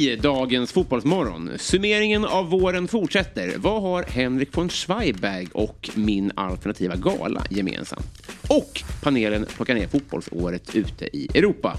I dagens Fotbollsmorgon, summeringen av våren fortsätter. Vad har Henrik von Zweigbergk och min alternativa gala gemensamt? Och panelen plockar ner fotbollsåret ute i Europa.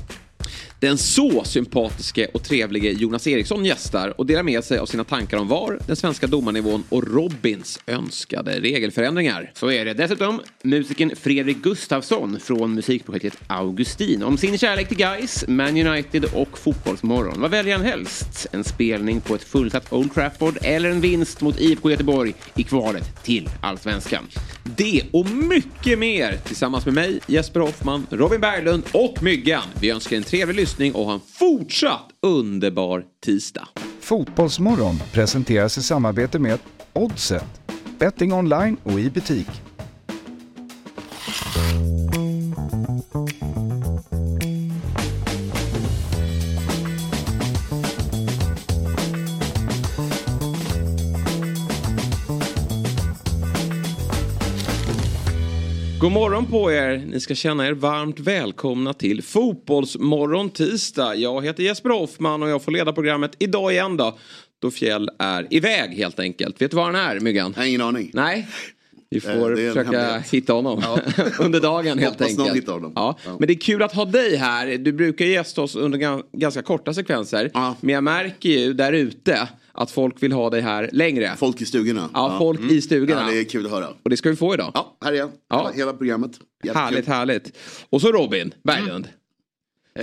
Den så sympatiske och trevlige Jonas Eriksson gästar och delar med sig av sina tankar om VAR, den svenska domarnivån och Robins önskade regelförändringar. Så är det. Dessutom musikern Fredrik Gustafsson från musikprojektet Augustin om sin kärlek till Guys, Man United och Fotbollsmorgon. Vad väljer han helst? En spelning på ett fullsatt Old Trafford eller en vinst mot IFK Göteborg i kvalet till Allsvenskan? Det och mycket mer tillsammans med mig, Jesper Hoffman, Robin Berglund och Myggan. Vi önskar en trevlig lyssning och ha en fortsatt underbar tisdag. Fotbollsmorgon presenteras i samarbete med Oddset, betting online och i butik. God morgon på er. Ni ska känna er varmt välkomna till Fotbollsmorgon tisdag. Jag heter Jesper Hoffman och jag får leda programmet idag igen då. Då Fjäll är iväg helt enkelt. Vet du var han är Myggan? Jag har ingen aning. Nej. Vi Eh, får försöka hitta honom under dagen helt Hoppas någon enkelt. hittar honom. Ja. Ja. Men det är kul att ha dig här. Du brukar gästa oss under gan- ganska korta sekvenser. Ja. Men jag märker ju där ute att folk vill ha dig här längre. Folk i stugorna. Ja, folk i stugorna. Ja, det är kul att höra. Och det ska vi få idag. Ja, här är jag. Ja. Hela, programmet. Jättekul. Härligt, härligt. Och så Robin Berglund.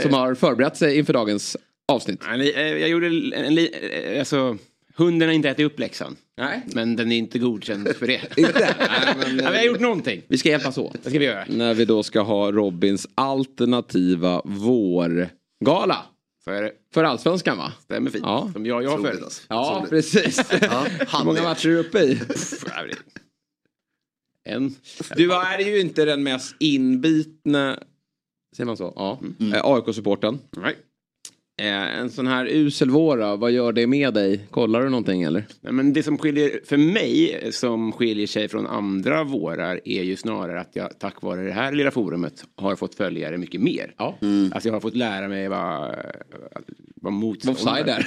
Som har förberett sig inför dagens avsnitt. Nej, ni- eh, Jag gjorde en, en, eh, alltså, hunden har inte ätit upp läxan. Nej. Men den är inte godkänd för det. Inte? Nej, men, men jag har gjort någonting. Vi ska hjälpas åt. Det ska vi göra. När vi då ska ha Robins alternativa vårgala. Så är det. För allsvenskan va? Stämmer fint. Ja. Som jag, jag har följt. alltså. Ja, precis. Hur många matcher är du uppe i? Ja, En. Du är ju inte den mest inbitna, säger man så? Ja. Eh, AIK-supporten. Nej. Eh, en sån här usel vår då, vad gör det med dig? Kollar du någonting eller? Nej, men det som skiljer för mig som skiljer sig från andra vårar är ju snarare att jag tack vare det här lilla forumet har fått följare mycket mer. Ja. Alltså jag har fått lära mig vad, vad motståndare... Offside där.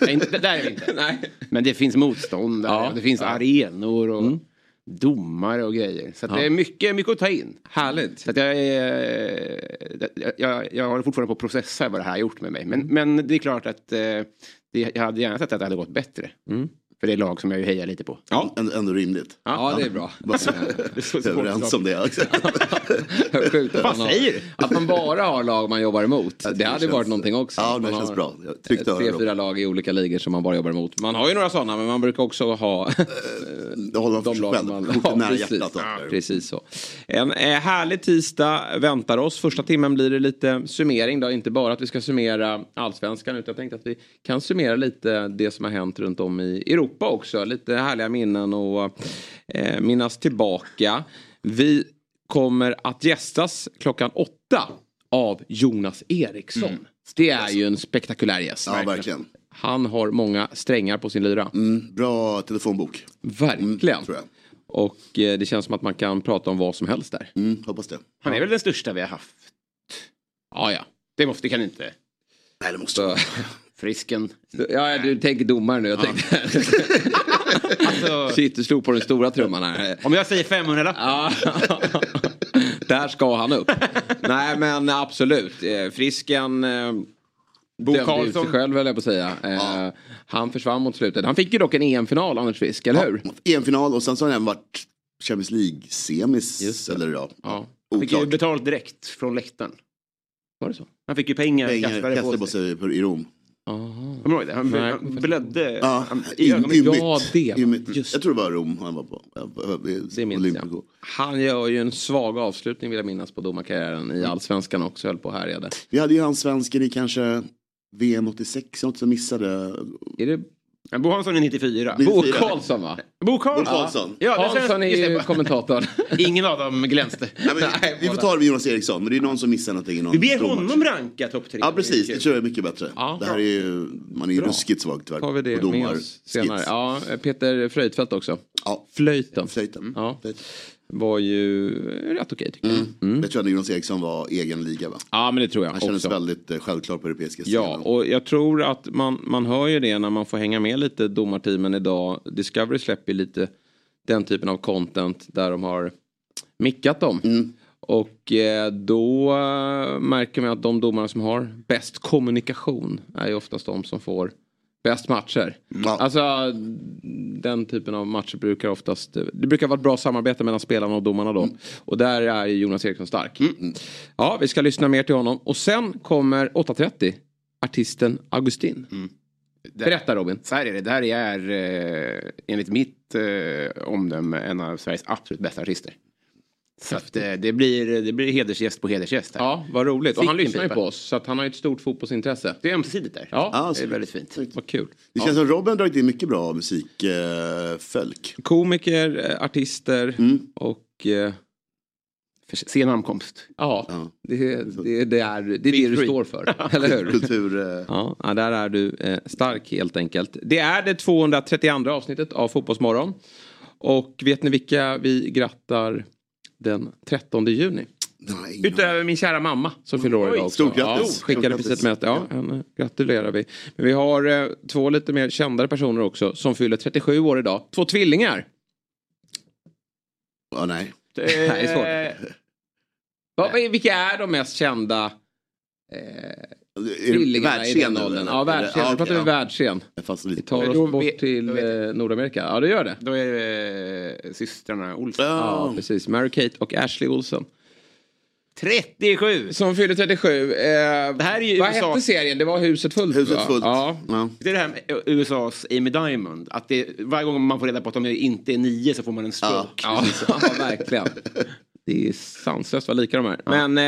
Nej, där är det inte. Nej. Men det finns motståndare, Ja. och det finns arenor och domare och grejer. Så att det är mycket, mycket att ta in. Härligt. Så jag, är, jag, jag, jag håller fortfarande på att processa vad det här har gjort med mig. Men, men det är klart att eh, det, jag hade gärna sett att det hade gått bättre. För det är lag som jag ju hejar lite på. Ja. Ändå, ändå rimligt. Ja, det är bra. Bara så så- vi är överens om det. Sjukt att Vad man har- säger du? Att man bara har lag man jobbar emot. Det hade känns- varit någonting också. Ja, det Man känns har bra. Tre, fyra lag i olika ligor som man bara jobbar emot. Man har ju några sådana men man brukar också ha Det håller man för de sig lag själv. man... Kortet nära precis. hjärtat. Ja, precis så. En eh, härlig tisdag väntar oss. Första timmen blir det lite summering då. Inte bara att vi ska summera allsvenskan utan jag tänkte att vi kan summera lite det som har hänt runt om i Europa också. Lite härliga minnen och eh, minnas tillbaka. Vi kommer att gästas klockan åtta av Jonas Eriksson. Det är ju en spektakulär gäst. Ja, verkligen. Han har många strängar på sin lyra. Mm, bra telefonbok. Verkligen. tror jag. Och eh, det känns som att man kan prata om vad som helst där. Mm, hoppas det. Han är väl den största vi har haft. Ja, ja. Det måste, det kan inte. Nej, det måste Så, vara. Frisken. ja, du tänker domare nu. Jag tänkte... Alltså, Shit, du slog på den stora trumman här. om jag säger 500 lapp. Ja. Där ska han upp. Nej, men absolut. Eh, Frisken eh, Bo dömde Karlsson. sig själv, höll jag på att säga. Eh, Han försvann mot slutet. Han fick ju dock en EM-final, Anders Frisk, eller hur? EM-final och sen så har den varit Champions League-semis. Eller ja, Ja. Fick ju betalt direkt från läktaren. Var det så? Han fick ju pengar, Pengar kastade kastade på på sig. sig på- i Rom. Kommer du ihåg det? Han, Nej. han blödde Ja, han, i ym- ögonen. ymnigt. Ja, det var- Ymnigt. just Jag tror det var Rom han var på. Det minns jag. Han gör ju en svag avslutning vill jag minnas på domarkarriären i allsvenskan också. Höll på och härjade. Vi hade ju hans svenskar i kanske VM 86, något som missade. Är det Bo Hansson är 94. Ni- Bo 94. Karlsson va? Bo Karlsson. Ja, det Hansson är ju kommentatorn. Ingen av dem glänste. Nej, men, Nej, vi får ta det med Jonas Eriksson, men det är någon som missar någonting. i Någon Vi ber honom ranka topp tre. Ja precis, det tror jag är mycket bättre. Ja. det här är ju, man är ju Bra. ruskigt svag tyvärr. Har vi det med oss senare. skits. Ja, Peter Fröjdfält också. Ja. Flöjten. Flöjten. Ja. Flöjten. Var ju rätt okej tycker jag. Mm. Jag tror att Jonas Eriksson var egen liga va? Ja men det tror jag Han kändes också. väldigt eh, självklar på europeiska Ja, scenen. och jag tror att man, man hör ju det när man får hänga med lite domarteamen idag. Discovery släpper ju lite den typen av content där de har mickat dem. Mm. Och eh, då eh, märker man att de domarna som har bäst kommunikation är ju oftast de som får bäst matcher. Ja. Alltså den typen av matcher brukar oftast, det brukar vara ett bra samarbete mellan spelarna och domarna då. Mm. Och där är Jonas Eriksson stark. Ja, vi ska lyssna mer till honom. Och sen kommer 8.30 artisten Augustin. Berätta Robin. Så här är det. Det här är eh, enligt mitt eh, omdöme en av Sveriges absolut bästa artister. Så att, eh, det, blir, det blir hedersgäst på hedersgäst. Här. Ja, vad roligt. Och han lyssnar ju pipa. på oss. Så att han har ju ett stort fotbollsintresse. Det är ömsidigt där. Ja, Ja, Det är väldigt fint. vad kul. Det känns som Robin har dragit in mycket bra musikfolk. Komiker, eh, artister och eh, sen ankomst. ja, Ja. det, det, det är det, är det du står för. Eller hur? Kultur... eh, Ja, ja, där är du eh, stark helt enkelt. Det är det 232 avsnittet av Fotbollsmorgon. Och vet ni vilka vi grattar den 13 juni? nej, Utöver min kära mamma som fyller år idag stort grattis. Ja, skickade precis ett Ja, henne gratulerar vi. Men vi har eh, två lite mer kändare personer också som fyller 37 år idag. Två tvillingar. Ja, nej. Det är svårt. Vad, vilka är de mest kända eh, tvillingarna i världsscen, den åldern? eller? Ja, världsscen. Ja, Nu okej, pratar vi ja. världsscen. Vi tar oss bort till eh, Nordamerika. Ja, det gör det. Då är det eh, systrarna Olsson. Ja, precis. Mary-Kate och Ashley Olsen. 37! Som fyller 37. Eh, det här är ju vad USA. hette serien? Det var Huset fullt Huset va? fullt. Ja. Ja. Det är det här med USAs Amy Diamond. Att det, varje gång man får reda på att de inte är nio så får man en stroke. Ja, ja verkligen. Det är sanslöst vad lika de är. Men eh,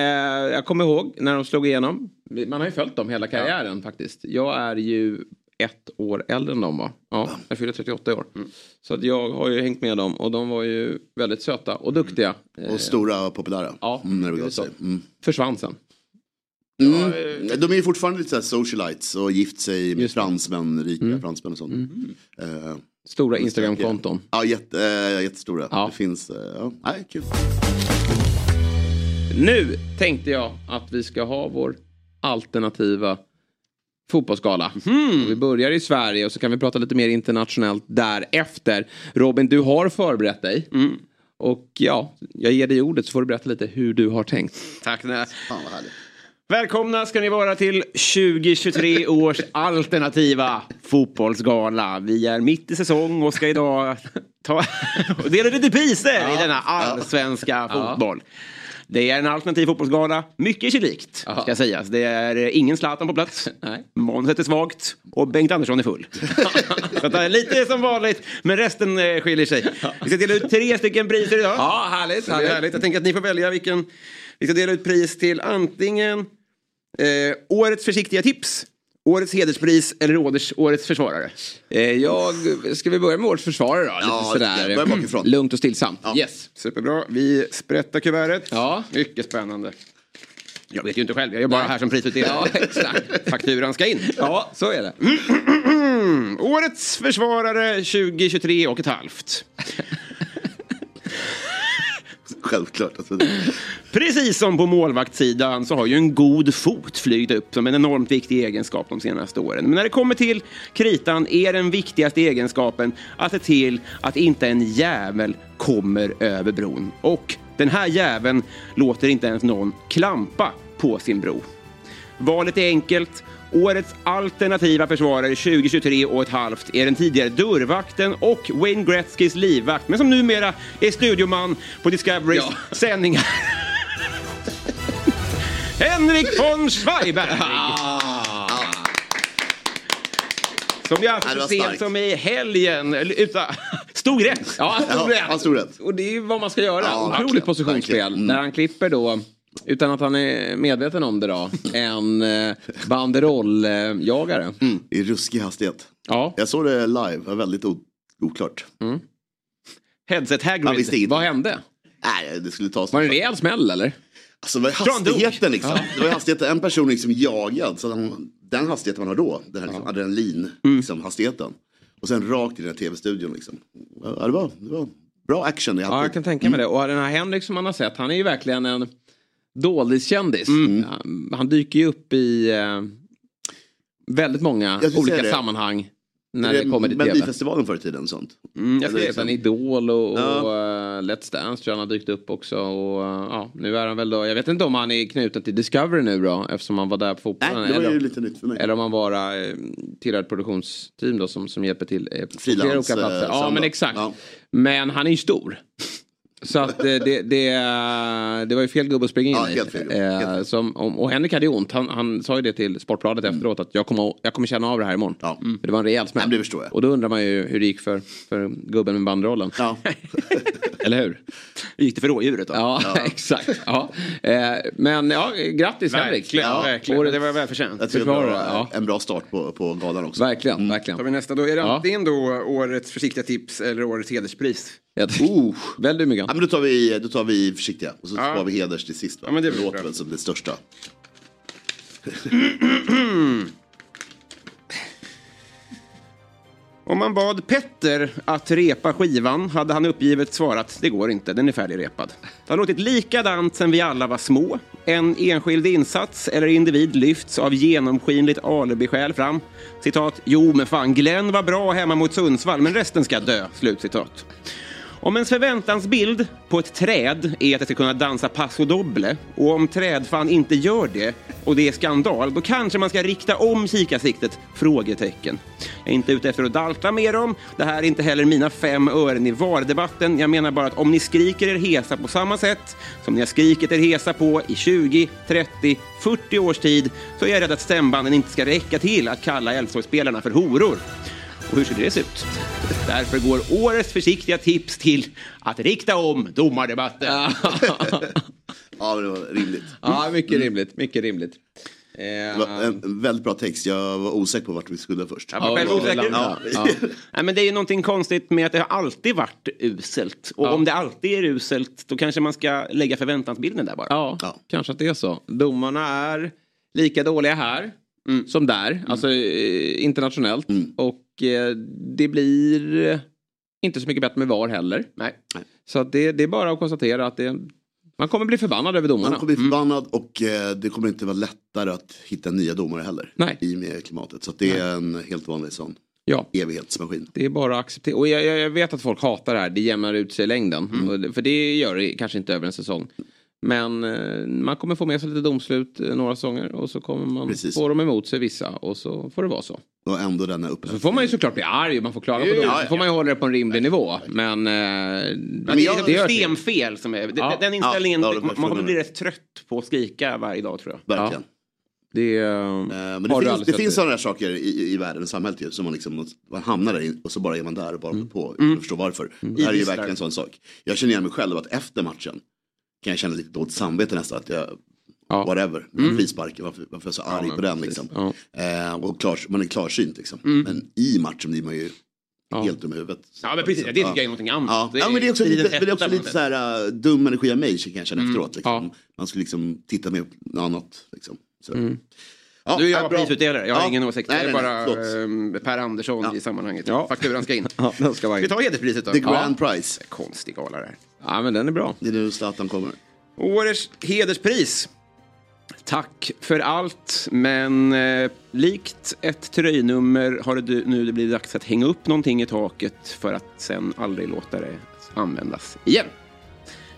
jag kommer ihåg när de slog igenom. Man har ju följt dem hela karriären faktiskt. Jag är ju ett år äldre än dem va? Ja, jag fyller 38 år. Så att jag har ju hängt med dem och de var ju väldigt söta och duktiga. Eh, Och stora och populära. Ja, mm, när det begav sig. Mm. försvann sen. Mm. De är ju fortfarande lite socialites och gift sig med fransmän, rika fransmän och sånt. Eh, Stora Instagram-konton. ja, jätte, eh, jättestora. Ja. Det finns, eh, ja, nej, kul. Nu tänkte jag att vi ska ha vår alternativa fotbollsgala. Och Vi börjar i Sverige och så kan vi prata lite mer internationellt därefter. Robin, du har förberett dig. Och ja, jag ger dig ordet så får du berätta lite hur du har tänkt. Tack. Fan vad härligt. Välkomna ska ni vara till 2023 års alternativa fotbollsgala. Vi är mitt i säsong och ska idag ta och dela lite priser i denna allsvenska fotboll. Det är en alternativ fotbollsgala, mycket sig likt ska sägas. Det är ingen Zlatan på plats, Nej. manuset är svagt och Bengt Andersson är full. Så det är lite som vanligt, men resten eh, skiljer sig. Vi ska dela ut tre stycken priser idag. Ja, härligt. Är härligt. Jag tänker att ni får välja vilken. Vi ska dela ut pris till antingen eh, årets försiktiga tips, årets hederspris eller årets, årets försvarare. Eh, jag, ska vi börja med årets försvarare då? Lite Ja, sådär. börja bakifrån. Lugnt och stillsamt. Yes. Superbra. Vi sprättar kuvertet. Ja. Mycket spännande. Jag vet ju inte själv, jag är bara här som prisutdelare. Ja, exakt. Fakturan ska in. Ja, så är det. Mm, årets försvarare 2023 och ett halvt. Självklart. Alltså, Precis som på målvaktssidan så har ju en god fot flygit upp som en enormt viktig egenskap de senaste åren. Men när det kommer till kritan är den viktigaste egenskapen att se till att inte en jävel kommer över bron. Och den här jäveln låter inte ens någon klampa på sin bro. Valet är enkelt. Årets alternativa försvarare 2023 och ett halvt är den tidigare dörrvakten och Wayne Gretzkys livvakt, men som numera är studioman på Discoverys Ja. sändningar. Henrik von Schweiberg! Som jag Ja, det så sent som i helgen utan, stod rätt. Ja, stod Ja, rätt. han stod rätt. Och det är ju vad man ska göra. Ja, Otroligt verkligen, positionsspel. Mm. Där han klipper då, utan att han är medveten om det då, en eh, banderolljagare. I ruskig hastighet. Ja. Jag såg det live, var väldigt oklart. Headset Han Hagrid. Vad hände? Nej, det skulle tas. Var det en rejäl smäll eller? Alltså var hastigheten liksom. Det var hastigheten, en person liksom jagad. Så han, den hastigheten man har då, den här liksom, adrenalin, Mm. liksom, hastigheten. Och sen rakt i den här tv-studion liksom. Ja, det var, det var bra action. Ja, jag kan tänka mig det. Och den här Henrik som man har sett, han är ju verkligen en doldiskändis. Han, han dyker ju upp i eh, väldigt många olika det. sammanhang när Är det kommer till. Melodifestivalen förr i tiden och sånt. Mm, jag skrev liksom- Sen Idol och, och Ja. eh, Let's Dance tror jag han har dykt upp också. Och, eh, ja, nu är han väl då, jag vet inte om han är knuten till Discovery nu då eftersom han var där på fotbollen. Det var eller, ju lite nytt för mig. eller om han bara eh, tillhör ett produktionsteam då som, som hjälper till på Frilans, flera olika platser. Ja men exakt. Ja. Men han är ju stor. Så att eh, det, det, det, det var ju fel gubbe att springa in Ja, i. helt fel. Eh, Helt fel. som, och Henrik hade ju ont. Han, han sa ju det till Sportbladet efteråt att jag kommer, jag kommer känna av det här imorgon. Ja. För det var en rejäl smäll. Ja, det förstår jag. Och då undrar man ju hur det gick för, för gubben med banderollen. Ja. Eller hur? Hur gick det för rådjuret då? Ja, exakt. Ja. Eh, men ja, grattis Henrik. Verkligen, Ja, verkligen. Det var välförtjänt. Jag tycker ja. en bra start på, på galan också. Verkligen, Tar vi verkligen. nästa då? Är det Ja. antingen då årets försiktiga tips eller årets hederspris? Jag tycker- Välj du Myggan. Ja, men då, tar vi, då tar vi försiktiga och så Ja. sparar vi heders till sist. Va? Ja, men det det låter väl som det största. Om man bad Petter att repa skivan hade han uppgivet svarat det går inte, den är färdigrepad. Det har låtit likadant sen vi alla var små. En enskild insats eller individ lyfts av genomskinligt alibiskäl fram. Citat, jo men fan Glenn var bra hemma mot Sundsvall men resten ska dö. Slutcitat. Om ens förväntansbild på ett träd är att det ska kunna dansa passo doble och om trädfan inte gör det och det är skandal, då kanske man ska rikta om kikarsiktet? Frågetecken. Jag är inte ute efter att dalta med dem. Det här är inte heller mina fem ören i VAR-debatten. Jag menar bara att om ni skriker er hesa på samma sätt som ni har skrikit er hesa på i 20, 30, 40 års tid så är jag rädd att stämbanden inte ska räcka till att kalla Elfsborgsspelarna för horor. Och hur skulle det se ut? Därför går årets försiktiga tips till att rikta om domardebatten. Ja, men det var rimligt. Ja, mycket rimligt. Mycket rimligt. Eh, Det var en en väldigt bra text. Jag var osäker på vart vi skulle först. Jag var själv Ja, osäker. ja. Ja. Nej, men det är ju någonting konstigt med att det har alltid varit uselt. Och om det alltid är uselt, då kanske man ska lägga förväntansbilden där bara. ja, Ja. kanske att det är så. Domarna är lika dåliga här som där, alltså eh, internationellt. Och eh, det blir eh, inte så mycket bättre med VAR heller. Nej. Så det, det är bara att konstatera att det, man kommer bli förbannad över domarna. Man kommer bli förbannad och eh, det kommer inte vara lättare att hitta nya domare heller. Nej. I och med klimatet. Så det är en helt vanlig sån Ja. evighetsmaskin. Det är bara att acceptera. Och jag, jag vet att folk hatar det här. Det jämnar ut sig i längden. Det- För det gör det kanske inte över en säsong. Men eh, man kommer få med sig lite domslut eh, några säsonger. Och så kommer man Precis. få dem emot sig vissa. Och så får det vara så. Och ändå den är uppe. Så får man ju såklart bli arg och man får klaga på Ja, domar. ja, Så får man ju hålla det på en rimlig nivå. Men... Eh, Men det är ett systemfel som är... Ja. Den inställningen, Ja, man kommer bli rätt trött på att skrika varje dag tror jag. Verkligen. det, Men det finns, det finns sådana här saker i, i världen, i samhället ju, som man liksom man hamnar där i- och så bara är man där och bara Mm. på utan att förstå varför. Det här är ju verkligen en sån sak. Jag känner igen mig själv att efter matchen kan jag känna lite dåligt samvete nästan. Att jag, Ja. whatever, mm. frisparken, varför, varför är jag så arg men på den liksom. Ja. Eh, och klar, man är klarsynt liksom. Men i matchen blir man ju Ja. helt dum i huvudet. Ja men precis, det tycker jag är någonting annat. Ja, ja men det är också lite, men det är också lite så här uh, dum energi av mig kan jag känna efteråt. Liksom. Ja. Man skulle liksom titta mer på något annat. Liksom. Så. Ja, Du är ja, jag bra. prisutdelare, jag har Ja. ingen åsikt. Nej, jag är bara ehm, Per Andersson Ja. i sammanhanget. Ja. Fakturan ska in. Ja, ska vara Ska vi in. ta hederspriset då? The Grand Prize. Konstig gala det här. Ja, men den är bra. Det är nu Zlatan kommer. Årets hederspris. Tack för allt, men eh, likt ett tröjnummer har det nu blivit dags att hänga upp någonting i taket för att sen aldrig låta det användas igen.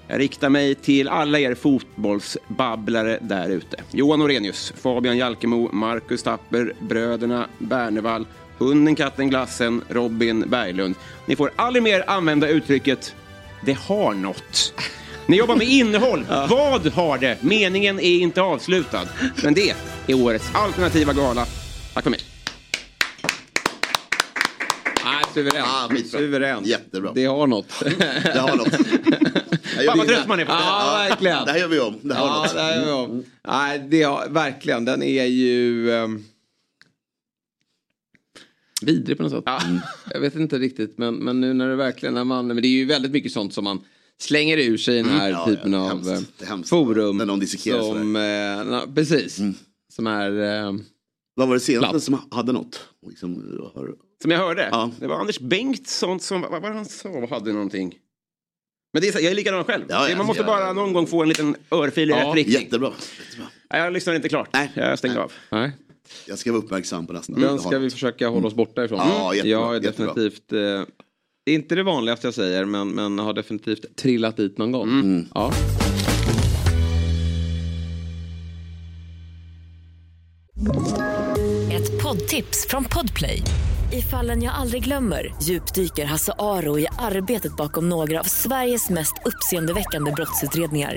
Jag riktar mig till alla er fotbollsbabblare där ute. Johan Orenius, Fabian Jalkemo, Marcus Tapper, bröderna Bernevall, hunden, katten, glassen, Robin Berglund. Ni får aldrig mer använda uttrycket “det har något”. Ni jobbar med innehåll. Vad har det? Meningen är inte avslutad. Men det är årets alternativa gala. Tack för mig. Nej, suveränt. Ah, suveränt. Jättebra. Det har något. Det har något. Jag gör Fan vad vi- trött man är på det. Ja, verkligen. Det här gör vi om. Det har Ja, något. det här är bra. Nej, det har, verkligen. Den är ju... Um, vidrig på något sätt. Ja. Mm. Jag vet inte riktigt, men, men nu när det verkligen är man... Men det är ju väldigt mycket sånt som man slänger ur sig i den här Ja, typen ja, av hemskt. eh, hemskt. forum. När någon dissekerar som, eh, na, Precis. Som är... Eh, Vad var det senaste som hade något? Liksom, har... Som jag hörde. Ja. Det var Anders Bengtsson som, vad var det han sa, hade någonting. Men det är, så- jag är likadan själv. Ja, ja, Man måste ja. bara någon gång få en liten örfil i rätt riktning. Jättebra. Jättebra. Jag lyssnar inte klart. Nej. Jag stängde Nej. av. Nej. Jag ska vara uppmärksam på nästa. Den ska vi försöka hålla oss borta ifrån. Ja, jättebra, jag är jättebra. definitivt, eh, inte det vanligaste jag säger, men, men har definitivt trillat dit någon gång. Mm. Ja. Ett poddtips från Podplay. I fallen jag aldrig glömmer djupdyker Hasse Aro i arbetet bakom några av Sveriges mest uppseendeväckande brottsutredningar.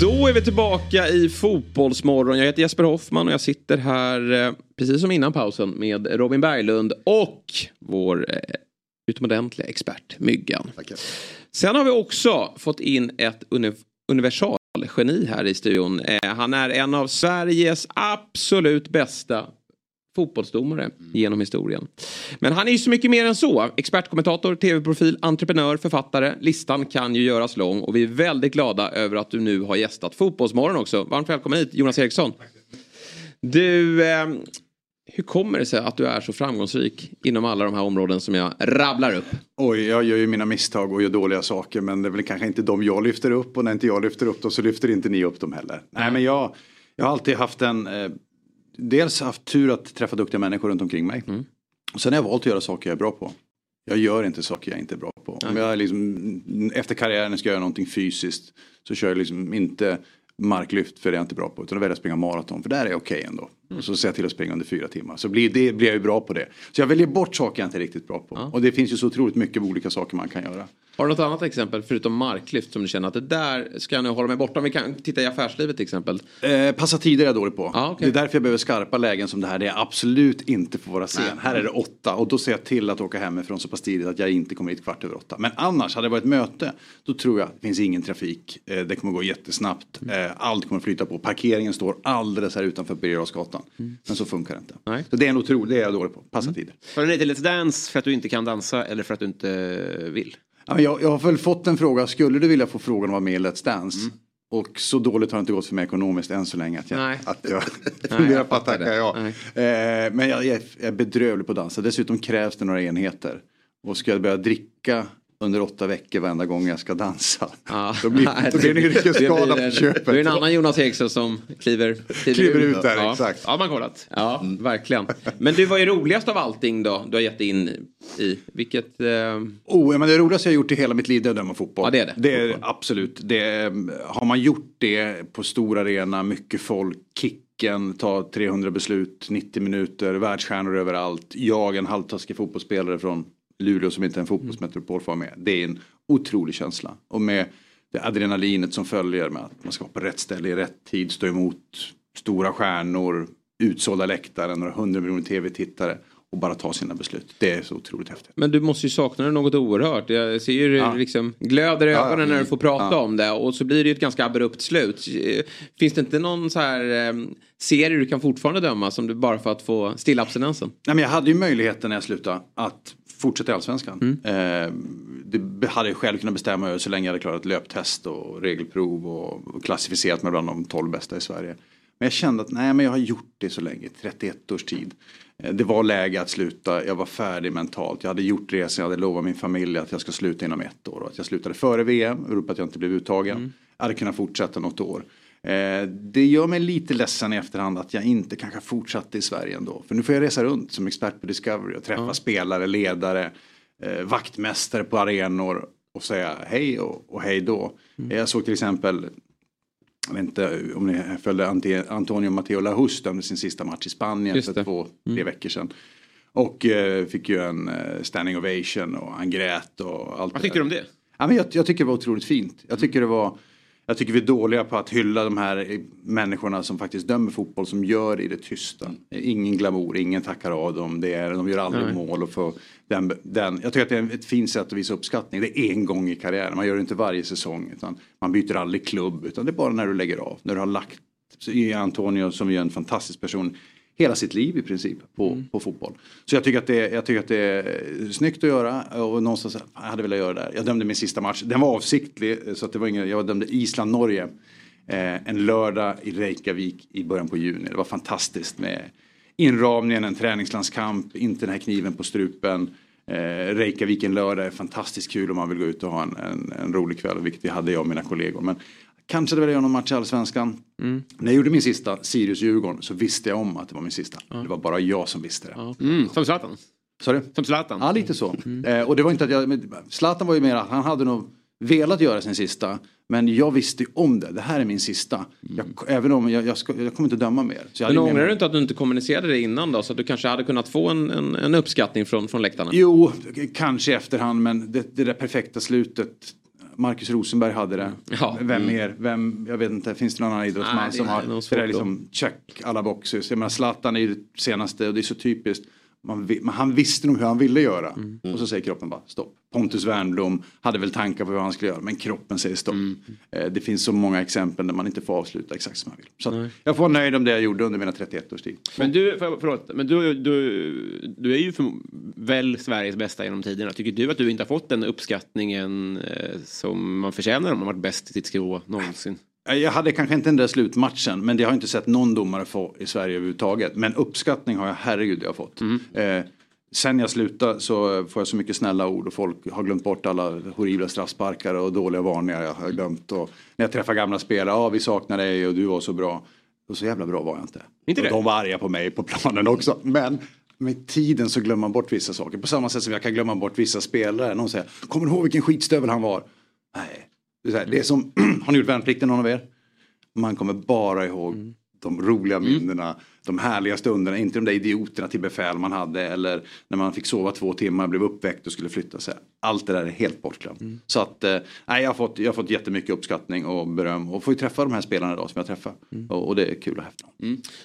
Då är vi tillbaka i Fotbollsmorgon. Jag heter Jesper Hoffman och jag sitter här, eh, precis som innan pausen, med Robin Berglund och vår eh, utomordentliga expert Myggan. Tackar. Sen har vi också fått in ett uni universalgeni här i studion. Eh, han är en av Sveriges absolut bästa fotbollsdomare genom historien. Men han är ju så mycket mer än så. Expertkommentator, tv-profil, entreprenör, författare. Listan kan ju göras lång och vi är väldigt glada över att du nu har gästat Fotbollsmorgon också. Varmt välkommen hit Jonas Eriksson. Du, eh, hur kommer det sig att du är så framgångsrik inom alla de här områden som jag rabblar upp? Oj, jag gör ju mina misstag och gör dåliga saker men det är väl kanske inte de jag lyfter upp och när inte jag lyfter upp dem så lyfter inte ni upp dem heller. Nej men jag, jag har alltid haft en, eh, dels haft tur att träffa duktiga människor runt omkring mig. Och sen har jag valt att göra saker jag är bra på. Jag gör inte saker jag inte är bra på. Om jag liksom, efter karriären ska jag göra någonting fysiskt så kör jag liksom inte marklyft för det är jag inte bra på. Utan då väljer jag att springa maraton för där är jag okej ändå. Och så ser jag till att springa under fyra timmar. Så blir, det, blir jag ju bra på det. Så jag väljer bort saker jag inte är riktigt bra på. Och det finns ju så otroligt mycket olika saker man kan göra. Har du något annat exempel förutom marklyft som du känner att det där ska jag nu hålla mig borta? Om vi kan titta i affärslivet till exempel. Eh, passa tider är jag dålig på. Ja, okej. Det är därför jag behöver skarpa lägen som det här. Det är absolut inte får vara sen. Här är det åtta och då ser jag till att åka hemifrån så pass tidigt att jag inte kommer hit kvart över åtta. Men annars, hade det varit möte, då tror jag att det finns ingen trafik. Eh, det kommer gå jättesnabbt. Mm. Eh, allt kommer flyta på. Parkeringen står alldeles här utanför Birger Jarlsgatan. Men så funkar det inte. Nej. Mm. Så det är en otroligt, det är jag dålig på. Passa tider. Sa du nej till Let's Dance för att du inte kan dansa eller för att du inte vill? Ja, jag, jag har väl fått en fråga, skulle du vilja få frågan att vara med i Let's Dance? Mm. Och så dåligt har det inte gått för mig ekonomiskt än så länge att jag, Nej. att jag funderar på att tacka ja. Eh, men jag, jag är bedrövlig på att dansa. Dessutom krävs det några enheter. Och ska jag börja dricka under åtta veckor varenda gång jag ska dansa. Ja. Då blir då blir det en yrkesskada på köpet. Det är en annan Jonas Eriksson som kliver, Kliver ut där, ja. exakt. Ja, man kollat. Ja, verkligen. Men du var ju roligast av allting då du har gett in i. Vilket... Eh, Oh, ja, men det roligaste jag gjort i hela mitt liv det är att döma fotboll. Ja, det är det. det är, absolut. Det är, har man gjort det på stor arena, mycket folk, kicken, ta 300 beslut, 90 minuter, världsstjärnor överallt. Jag, en halvtaskig fotbollsspelare från Luleå som inte är en fotbollsmetropol får vara med. Det är en otrolig känsla. Och med det adrenalinet som följer med att man ska vara på rätt ställe i rätt tid, stå emot stora stjärnor, utsålda läktare, några hundra miljoner tv-tittare och bara ta sina beslut. Det är så otroligt häftigt. men du måste ju sakna det något oerhört. Jag ser ju Ja. liksom glöder i Ja, ögonen när du får prata ja. om det. Och så blir det ju ett ganska abrupt slut. Finns det inte någon så här eh, serie du kan fortfarande döma som du bara för att få stilla abstinensen? Nej, men jag hade ju möjligheten när jag slutade att fortsätta i Allsvenskan. Mm. Eh, det hade jag själv kunnat bestämma över så länge jag hade klarat löptest och regelprov och, klassificerat mig bland de 12 bästa i Sverige. Men jag kände att nej men jag har gjort det så länge, 31 års tid. Eh, Det var läge att sluta, jag var färdig mentalt. Jag hade gjort resan, jag hade lovat min familj att jag ska sluta inom ett år. Och att jag slutade före VM, berodde på att jag inte blev uttagen. Jag hade kunnat fortsätta något år. Eh, Det gör mig lite ledsen i efterhand att jag inte kanske fortsatte i Sverige ändå. För nu får jag resa runt som expert på Discovery och träffa spelare, ledare, eh, vaktmästare på arenor och säga hej och, och hej då. Jag såg till exempel jag vet inte om ni följde Antonio Matteo Lahus dömde sin sista match i Spanien för två, tre veckor sedan. Och eh, fick ju en eh, standing ovation och han grät och allt Vad tycker du om det? Ja, men jag, jag tycker det var otroligt fint. Jag tycker det var jag tycker vi är dåliga på att hylla de här människorna som faktiskt dömer fotboll som gör det i det tysta. Ingen glamour, ingen tackar av dem. Det är, de gör aldrig Nej. mål. Och får den, den, jag tycker att det är ett fint sätt att visa uppskattning. Det är en gång i karriären. Man gör det inte varje säsong. Utan man byter aldrig klubb. Utan det är bara när du lägger av. När du har lagt, så är Antonio som är en fantastisk person. Hela sitt liv i princip på, på fotboll. Så jag tycker, att det, jag tycker att det är snyggt att göra och någonstans, jag hade velat göra det där. Jag dömde min sista match, den var avsiktlig så att det var ingen, jag dömde Island-Norge eh, en lördag i Reykjavik i början på juni. Det var fantastiskt med inramningen, en träningslandskamp, inte den här kniven på strupen. Eh, Reykjavik en lördag är fantastiskt kul om man vill gå ut och ha en, en, en rolig kväll, vilket vi hade jag och mina kollegor. Men kanske det var jag någon match i Allsvenskan. När jag gjorde min sista Sirius-Djurgården så visste jag om att det var min sista. Det var bara jag som visste det. Mm, som Zlatan. Du? Som Zlatan. Ja, lite så. Eh, och det var inte att jag, Zlatan var ju mer att han hade nog velat göra sin sista. Men jag visste ju om det, det här är min sista. Jag, även om jag, jag, ska, jag kommer inte döma mer. Så Men ångrar du inte att du inte kommunicerade det innan då? Så att du kanske hade kunnat få en, en, en uppskattning från, från läktarna? Jo, kanske i efterhand men det, det där perfekta slutet. Marcus Rosenberg hade det. Ja. Vem Mm. mer? Vem, jag vet inte, finns det någon annan idrottsman Nej, som har det där liksom check alla boxar. Jag menar Zlatan är ju det senaste och det är så typiskt. Man, han visste nog hur han ville göra. Mm. Och så säger kroppen bara stopp. Pontus Wernbloom hade väl tankar på hur han skulle göra men kroppen säger stopp. Mm. Eh, det finns så många exempel där man inte får avsluta exakt som man vill. Så att jag får vara nöjd om det jag gjorde under mina 31 års tid. Men du, för, förlåt, men du, du, du är ju för, väl Sveriges bästa genom tiderna. Tycker du att du inte har fått den uppskattningen eh, som man förtjänar om man varit bäst i sitt skrå någonsin? Eh, Jag hade kanske inte den där slutmatchen men det har jag inte sett någon domare få i Sverige överhuvudtaget. Men uppskattning har jag herregud jag har fått. Eh, sen jag slutade så får jag så mycket snälla ord och folk har glömt bort alla horribla straffsparkar och dåliga varningar jag har glömt. Och när jag träffar gamla spelare, ja vi saknar dig och du var så bra. Och så jävla bra var jag inte. Inte och det? de var arga på mig på planen också. Men med tiden så glömmer man bort vissa saker. På samma sätt som jag kan glömma bort vissa spelare. Någon säger, kommer du ihåg vilken skitstövel han var? Nej. Det är, här, det är som, har ni gjort värnplikten någon av er? Man kommer bara ihåg de roliga minnena, de härliga stunderna, inte de där idioterna till befäl man hade eller när man fick sova två timmar, blev uppväckt och skulle flytta sig. Allt det där är helt bortglömt. Så att, eh, nej, jag, har fått, jag har fått jättemycket uppskattning och beröm och får ju träffa de här spelarna idag som jag träffar. Och, och det är kul och häftigt.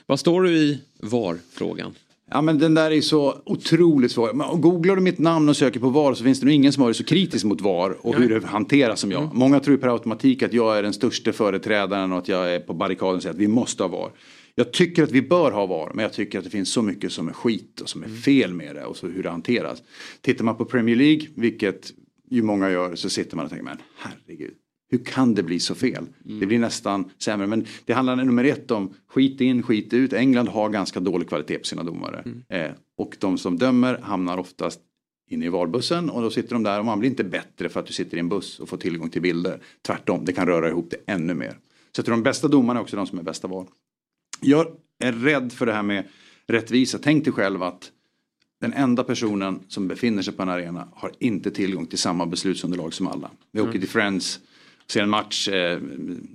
Vad står du i VAR-frågan? Ja men den där är så otroligt svår. Men Googlar du mitt namn och söker på VAR så finns det nog ingen som har varit så kritisk mot VAR och hur det hanteras som jag. Många tror per automatik att jag är den största företrädaren och att jag är på barrikaden och säger att vi måste ha VAR. Jag tycker att vi bör ha VAR men jag tycker att det finns så mycket som är skit och som är fel med det och så hur det hanteras. Tittar man på Premier League, vilket ju många gör, så sitter man och tänker men herregud. Hur kan det bli så fel? Det blir nästan sämre. Men det handlar nummer ett om skit in, skit ut. England har ganska dålig kvalitet på sina domare. Eh, och de som dömer hamnar oftast inne i VAR-bussen och då sitter de där och man blir inte bättre för att du sitter i en buss och får tillgång till bilder. Tvärtom, det kan röra ihop det ännu mer. Så jag tror de bästa domarna är också de som är bästa VAR. Jag är rädd för det här med rättvisa. Tänk dig själv att den enda personen som befinner sig på en arena har inte tillgång till samma beslutsunderlag som alla. Vi åker till Friends, ser en match, eh,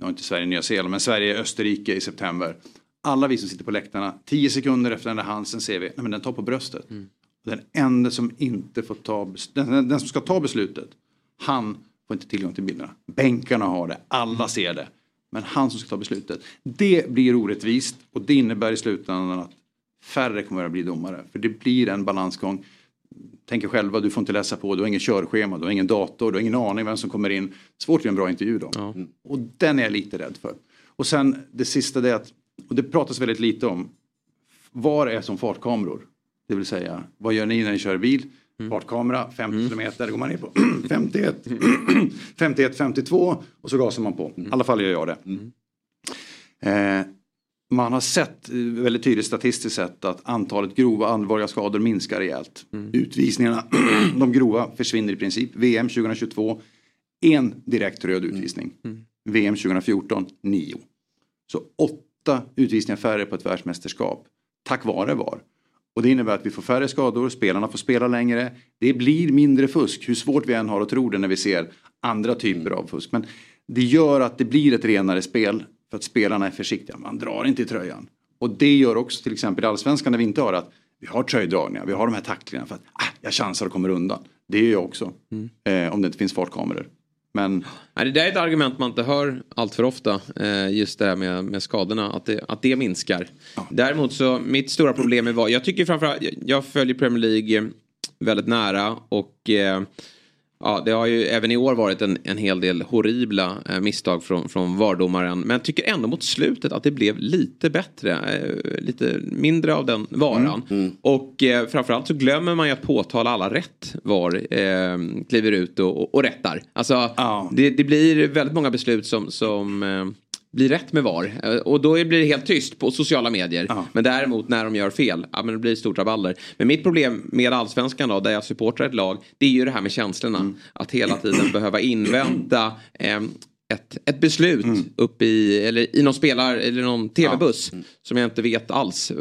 inte Sverige Nya Zeeland, men Sverige-Österrike i september. Alla vi som sitter på läktarna, tio sekunder efter den där Hansen ser vi, nej men den tar på bröstet. Den enda som inte får ta, den, den som ska ta beslutet, han får inte tillgång till bilderna. Bänkarna har det, alla ser det. Men han som ska ta beslutet. Det blir orättvist och det innebär i slutändan att färre kommer att bli domare. För det blir en balansgång. Tänk er själva, du får inte läsa på, du har ingen körschema, du har ingen dator, du har ingen aning vem som kommer in. Svårt att göra en bra intervju då. Och den är jag lite rädd för. Och sen det sista det är att, och det pratas väldigt lite om, var är som fartkameror? Det vill säga, vad gör ni när ni kör bil? Fartkamera, 50 kilometer, då går man ner på 51, 51, 52 och så gasar man på. I alla fall gör jag det. Eh, man har sett eh, väldigt tydligt statistiskt sett att antalet grova allvarliga skador minskar rejält. Utvisningarna, de grova försvinner i princip. VM 2022, en direkt röd utvisning. VM 2014, nio. Så åtta utvisningar färre på ett världsmästerskap. Tack vare VAR. Och det innebär att vi får färre skador, spelarna får spela längre. Det blir mindre fusk, hur svårt vi än har att tro det när vi ser andra typer av fusk. Men det gör att det blir ett renare spel för att spelarna är försiktiga. Man drar inte i tröjan. Och det gör också till exempel i Allsvenskan när vi inte har att vi har tröjdragningar, vi har de här tacklingarna för att ah, jag chansar och kommer undan. Det gör jag också. Eh, om det inte finns fartkameror. Men Nej, det där är ett argument man inte hör allt för ofta. Eh, just det här med, med skadorna, att det, att det minskar. Däremot så, mitt stora problem är vad, jag tycker framförallt, jag- följer Premier League väldigt nära och eh, Ja, det har ju även i år varit en, en hel del horribla eh, misstag från, från VAR-domaren. Men jag tycker ändå mot slutet att det blev lite bättre. Eh, lite mindre av den varan. Mm, Och eh, framförallt så glömmer man ju att påtala alla rätt VAR eh, kliver ut och, och, och rättar. Alltså Ja. det, det blir väldigt många beslut som, som eh, blir rätt med VAR. Eh, Och då blir det helt tyst på sociala medier. Ja. Men däremot när de gör fel, ja men det blir stort rabalder. Men mitt problem med allsvenskan då, där jag supportar ett lag, det är ju det här med känslorna. Mm. Att hela tiden behöva invänta eh, ett, ett beslut Mm. upp i, eller i någon spelar eller någon tv-buss. Som jag inte vet alls eh,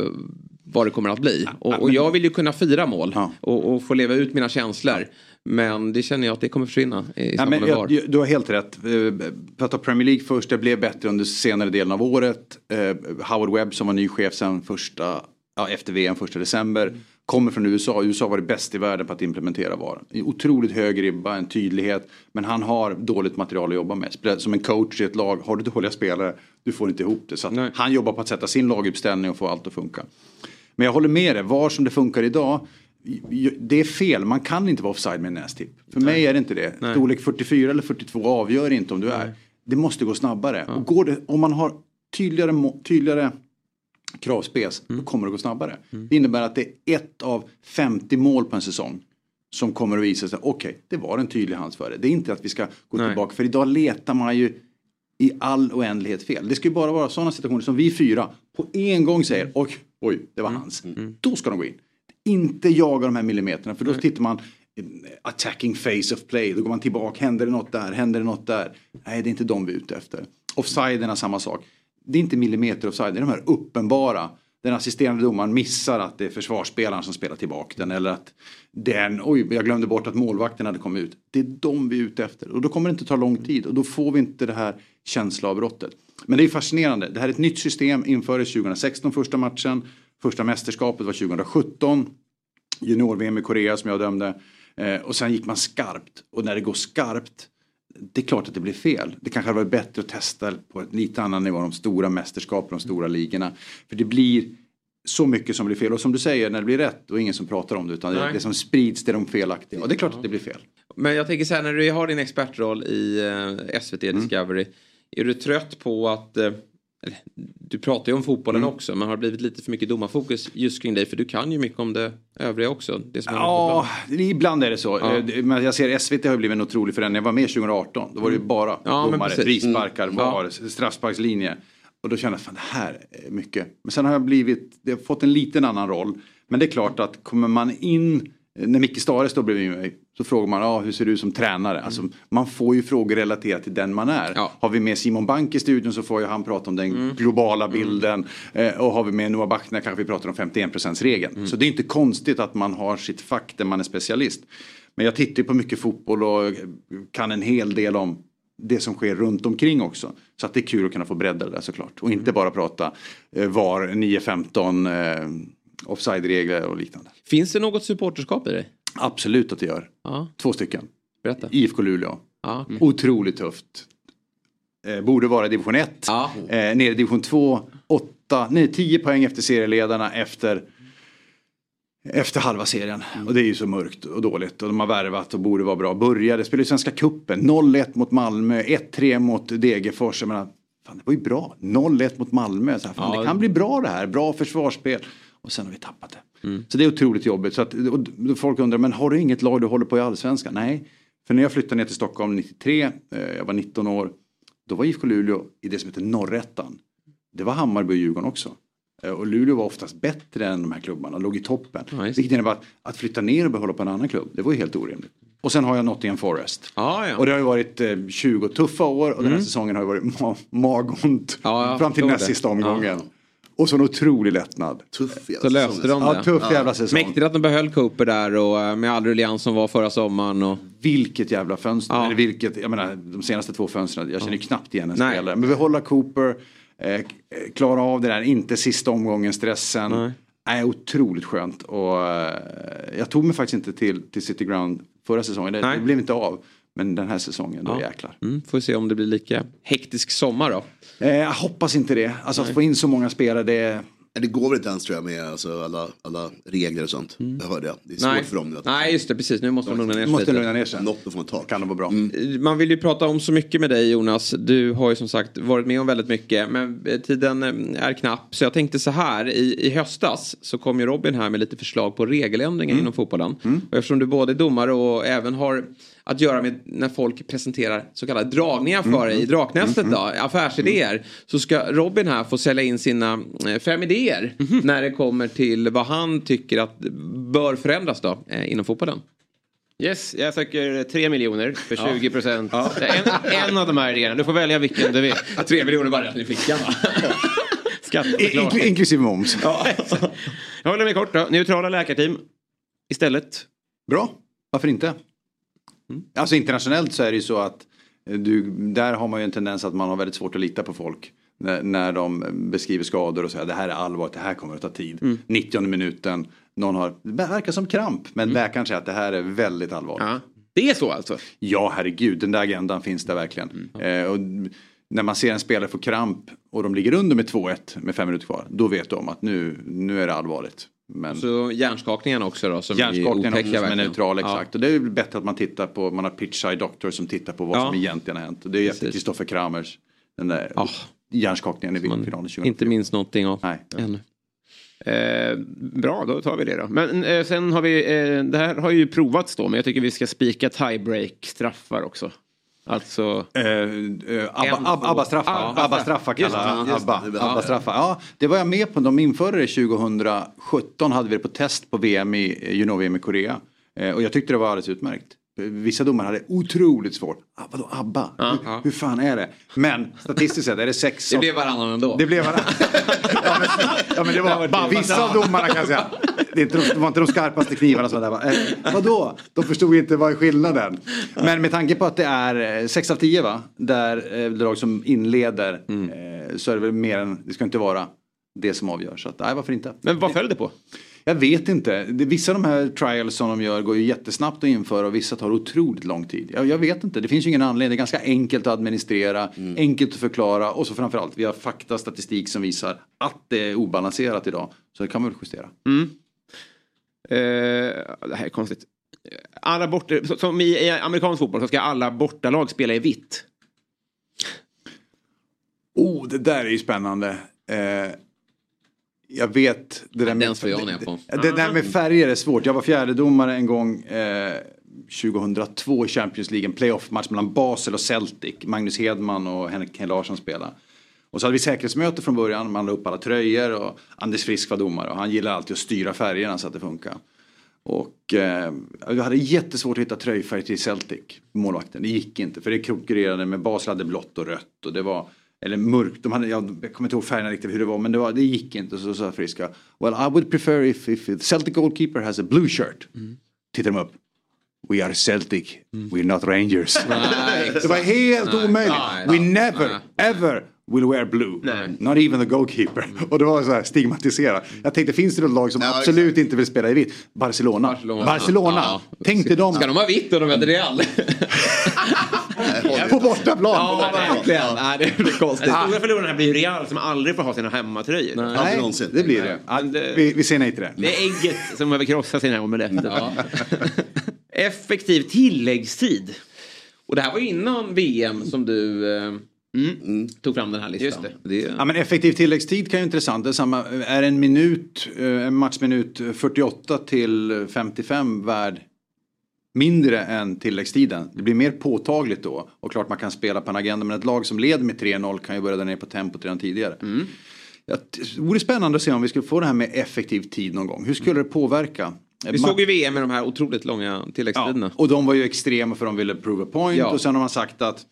vad det kommer att bli. Och, och jag vill ju kunna fira mål Ja. och, och få leva ut mina känslor. Men det känner jag att det kommer försvinna i samband men VAR. jag, du har helt rätt. Eh, Prata Premier League först, det blev bättre under senare delen av året. Eh, Howard Webb som var ny chef sen första, ja, efter VM första december. Kommer från USA. USA var det bäst i världen på att implementera VAR. Otroligt hög ribba, en tydlighet. Men han har dåligt material att jobba med. Som en coach i ett lag, har du dåliga spelare, du får inte ihop det. Så han jobbar på att sätta sin laguppställning och få allt att funka. Men jag håller med dig, VAR som det funkar idag. Det är fel, man kan inte vara offside med en nästipp. För mig är det inte det. Storlek 44 eller 42 avgör inte om du är. Det måste gå snabbare. Och går det, om man har tydligare, tydligare kravspec, då kommer det gå snabbare. Det innebär att det är ett av 50 mål på en säsong som kommer att visa sig, okej, det var en tydlig handsföre. Det är inte att vi ska gå Nej. tillbaka, för idag letar man ju i all oändlighet fel. Det ska ju bara vara sådana situationer som vi fyra på en gång säger, oj, oj, det var hans. Då ska de gå in. Inte jaga de här millimeterna, för då tittar man eh, attacking face of play, då går man tillbaka, händer det något där, händer det något där? Nej, det är inte de vi är ute efter. Offsiderna samma sak. Det är inte millimeter offside, det är de här uppenbara. Den assisterande domaren missar att det är försvarsspelaren som spelar tillbaka den eller att den, oj, jag glömde bort att målvakten hade kommit ut. Det är de vi är ute efter och då kommer det inte ta lång tid och då får vi inte det här känsloavbrottet. Men det är fascinerande, det här är ett nytt system, infördes 2016 första matchen, första mästerskapet var 2017, junior-VM i Korea som jag dömde eh, och sen gick man skarpt och när det går skarpt det är klart att det blir fel. Det kanske hade varit bättre att testa på ett lite annan nivå, de stora mästerskapen, de stora ligorna. För det blir så mycket som blir fel. Och som du säger, när det blir rätt, då är ingen som pratar om det. Utan det, Nej. det som sprids, det är de felaktiga. Och det är klart att det blir fel. Men jag tänker så här, när du har din expertroll i eh, SVT Mm. Discovery. Är du trött på att... Du pratar ju om fotbollen Mm. också, men har det blivit lite för mycket domarfokus just kring dig? För du kan ju mycket om det övriga också. Det Ja, ibland är det så. Ja. Eh, Men jag ser SVT har blivit en otrolig förändring. Jag var med 2018. Då var det ju bara Ja, domare, precis. frisparkar, Mm. VAR, straffsparkslinje. Och då kände jag, fan det här är mycket. Men sen har jag blivit, det har fått en liten annan roll. Men det är klart att kommer man in, när Micke Stare står bredvid mig, så frågar man, ah, hur ser du som tränare? Alltså, man får ju frågor relaterat till den man är. Ja. Har vi med Simon Bank i studion så får ju han prata om den globala bilden. Eh, och har vi med Noah Bachner kanske vi pratar om 51%-regeln. Så det är inte konstigt att man har sitt fack där man är specialist. Men jag tittar på mycket fotboll och kan en hel del om det som sker runt omkring också. Så att det är kul att kunna få bredda det där såklart. Och inte bara prata eh, VAR 9-15, eh, offside-regler och liknande. Finns det något supporterskap i dig? Absolut att det gör. Ja, Två stycken. berätta. IFK Luleå. Ja. Otroligt tufft. Eh, borde vara division 1. Ja. Eh, nere i division 2. 8, nej 10 poäng efter serieledarna efter efter halva serien. Och det är ju så mörkt och dåligt. Och de har värvat och borde vara bra. Började, spelade i Svenska Cupen. 0-1 mot Malmö, 1-3 mot Degerfors. Jag menar, fan, det var ju bra. 0-1 mot Malmö. Så här, fan, Ja. Det kan bli bra det här. Bra försvarsspel. Och sen har vi tappat det. Så det är otroligt jobbigt. Så att, folk undrar, men har du inget lag du håller på i Allsvenskan? Nej. För när jag flyttade ner till Stockholm 93, eh, jag var 19 år. Då var IFK Luleå i det som heter Norrettan. Det var Hammarby och Djurgården också. Eh, Och Luleå var oftast bättre än de här klubbarna, låg i toppen. Ja. Vilket innebär att, att flytta ner och behålla på en annan klubb, det var ju helt orimligt. Och sen har jag Nottingham Forest. Ja, ja. Och det har ju varit eh, 20 tuffa år och den här säsongen har ju varit ma- magont. Ja, jag fram till näst sista omgången. Och så en otrolig lättnad. Tuff jävla Så löste säsong. de Ja, det. tuff jävla säsong. Mäktigt att de behöll Cooper där och eh, med all ruljans som var förra sommaren. Och... Vilket jävla fönster. Ja. Eller vilket, jag menar de senaste två fönstren. Jag känner ju knappt igen en Nej. spelare. Men behålla Cooper. Eh, klara av det där, inte sista omgången stressen. Nej. Nej. otroligt skönt. Och eh, jag tog mig faktiskt inte till, till City Ground förra säsongen. Det, det blev inte av. Men den här säsongen, då Ja. jäklar. Mm, får vi se om det blir lika hektisk sommar då. Eh, jag hoppas inte det. Alltså att få in så många spelare, det. Det går väl inte ens tror jag med alltså, alla, alla regler och sånt. Jag hörde det. Det är svårt Nej. för dem nu. Att, Nej, just det. Precis. Nu måste de lugna ner sig Måste lite. lugna ner sig. Något får man ta. Kan det vara bra. Man vill ju prata om så mycket med dig Jonas. Du har ju som sagt varit med om väldigt mycket. Men eh, tiden eh, är knapp. Så jag tänkte så här. I, i höstas så kom ju Robin här med lite förslag på regeländringar inom fotbollen. Och eftersom du både är domare och även har att göra med när folk presenterar så kallade dragningar för dig i Draknästet då, affärsidéer. Så ska Robin här få sälja in sina eh, fem idéer när det kommer till vad han tycker att bör förändras då eh, inom fotbollen. Yes, jag söker 3 miljoner för 20 procent. En, en av de här idéerna. Du får välja vilken du vill. Tre miljoner bara rätt i fickan va? Inklusive moms. Jag håller mig kort då. Neutrala läkarteam istället. Bra, varför inte? Alltså internationellt så är det ju så att eh, du, där har man ju en tendens att man har väldigt svårt att lita på folk. När, när de beskriver skador och säger det här är allvarligt, det här kommer att ta tid. 90 minuten, någon har, det verkar som kramp men läkaren säger att det här är väldigt allvarligt. Ja. Det är så alltså? Ja, herregud, den där agendan finns där verkligen. Eh, och när man ser en spelare få kramp och de ligger under med 2-1 med fem minuter kvar, då vet de att nu, nu är det allvarligt. Men Så hjärnskakningen också då som är hjärnskakningen också som är neutral, Ja. exakt. Och det är ju bättre att man tittar på, man har pitch eye doctor som tittar på vad Ja. som egentligen har hänt. Det är efter. Kristoffer Kramers, den där Ja. hjärnskakningen i finalen 2004. inte minns någonting av Nej. ännu. Eh, bra, då tar vi det då. Men eh, sen har vi, eh, det här har ju provats då, men jag tycker vi ska spika tiebreak straffar också. Alltså, Eh, eh, Abba, Abba, Abba straffar, Abba Abba straffar Just kallar det, Abba. Abba straffar. Ja, det var jag med på. De införde det 2017 hade vi det på test på VM i junior-VM i Korea. Eh, och jag tyckte det var alldeles utmärkt. Vissa domare hade otroligt svårt. Ah, vadå Abba? Hur, hur fan är det? Men statistiskt sett är det sex Det blev varannan ändå. Det blev varann. ja, men, ja, men det var vissa av domarna kan jag säga. Det, inte de, det var inte de skarpaste knivarna som var där. Eh, vadå? De förstod inte vad är skillnaden. Men med tanke på att det är 6 av 10 va? Där eh, lag som inleder eh, så är det väl mer än, det ska inte vara det som avgör. Så att, nej varför inte? men vad föll det på? Jag vet inte. Vissa av de här trials som de gör går ju jättesnabbt att införa och vissa tar otroligt lång tid. Jag, jag vet inte. Det finns ju ingen anledning. Det är ganska enkelt att administrera, enkelt att förklara och så framförallt vi har fakta, statistik som visar att det är obalanserat idag. Så det kan man väl justera. Eh, det här är konstigt. Alla bort, så- som i, i amerikansk fotboll så ska alla bortalag spela i vitt. Oh, det där är ju spännande. Eh, jag vet det där jag ner på. Det, det där med färger är svårt. Jag var fjärdedomare en gång eh, 2002 i Champions League. En playoff-match mellan Basel och Celtic. Magnus Hedman och Henrik Larsson spelade. Och så hade vi säkerhetsmöte från början. Man la upp alla tröjor och Anders Frisk var domare. Och han gillade alltid att styra färgerna så att det funkar. Och eh, vi hade jättesvårt att hitta tröjfärg till Celtic, målvakten. Det gick inte för det konkurrerade med Basel hade blått och rött och det var eller mörkt. De hade, jag kommer inte ihåg färgerna riktigt hur det var men det, var, det gick inte. Så sa Friska, well I would prefer if, if the Celtic goalkeeper has a blue shirt. Tittar de upp. We are Celtic, we're not Rangers. det var helt omöjligt. Nej, We nej, never, nej. ever will wear blue. Nej. Not even the goalkeeper. Och det var så här stigmatiserat. Jag tänkte, finns det något lag som Ja, absolut inte vill spela i vitt? Barcelona. Barcelona. Ja. Tänk dig dem Ska de ha vitt och de möter Real? på bortaplan. ja, verkligen. Nej, det blir konstigt. Den stora förloraren här blir ju Real som aldrig får ha sina hemmatröjor. Aldrig Nej, någonsin. det blir det. Ja, det- vi, vi säger nej till det. Det är ägget som behöver krossa sin här omelett. Effektiv tilläggstid. Och det här var innan VM som du eh, tog fram den här listan. Just det. det Ja, men effektiv tilläggstid kan ju vara intressant. Det är, samma, är en minut, eh, en matchminut 48 till 55 värd mindre än tilläggstiden. Det blir mer påtagligt då. Och klart man kan spela på en agenda. Men ett lag som leder med 3-0 kan ju börja där nere på tempot redan tidigare. Ja, det vore spännande att se om vi skulle få det här med effektiv tid någon gång. Hur skulle det påverka? Vi såg ju VM med de här otroligt långa tilläggstiderna. Ja, och de var ju extrema för de ville prove a point. Ja. Och sen har man sagt att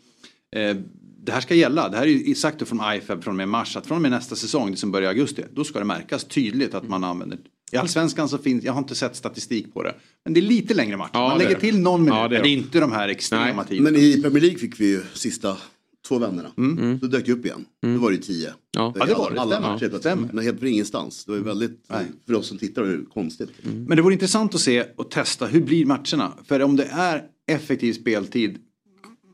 eh, det här ska gälla. Det här är ju sagt från IFAB från och med mars. Att från och med nästa säsong, det som börjar i augusti. Då ska det märkas tydligt att man använder. I Allsvenskan så finns, jag har inte sett statistik på det. Men det är lite längre matcher. Ja, man det lägger det. till någon minut. Ja, det är men det är det. inte de här extrema Nej. tiderna. Men i Premier League fick vi ju sista två vännerna. Då dök det upp igen. Då var det tio. Ja. Ja, det var det. Alla matcher plötsligt. Stämmer. Men helt från ingenstans. Det var ju väldigt, för oss som tittar, det konstigt. Men det vore intressant att se och testa hur blir matcherna. För om det är effektiv speltid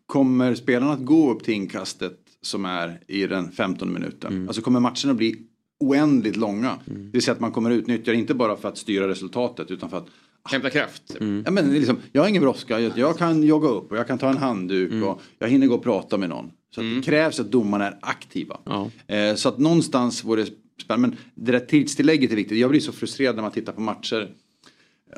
kommer spelarna att gå upp till inkastet som är i den 15 minuten. Alltså kommer matcherna att bli oändligt långa. Det vill säga att man kommer att utnyttja det inte bara för att styra resultatet utan för att Hämta kraft. Ja, men liksom, jag har ingen brådska, jag, jag kan jogga upp och jag kan ta en handduk och jag hinner gå och prata med någon. Så att det krävs att domarna är aktiva. Eh, så att någonstans vore det spännande. Men det där tidstillägget är viktigt. Jag blir så frustrerad när man tittar på matcher.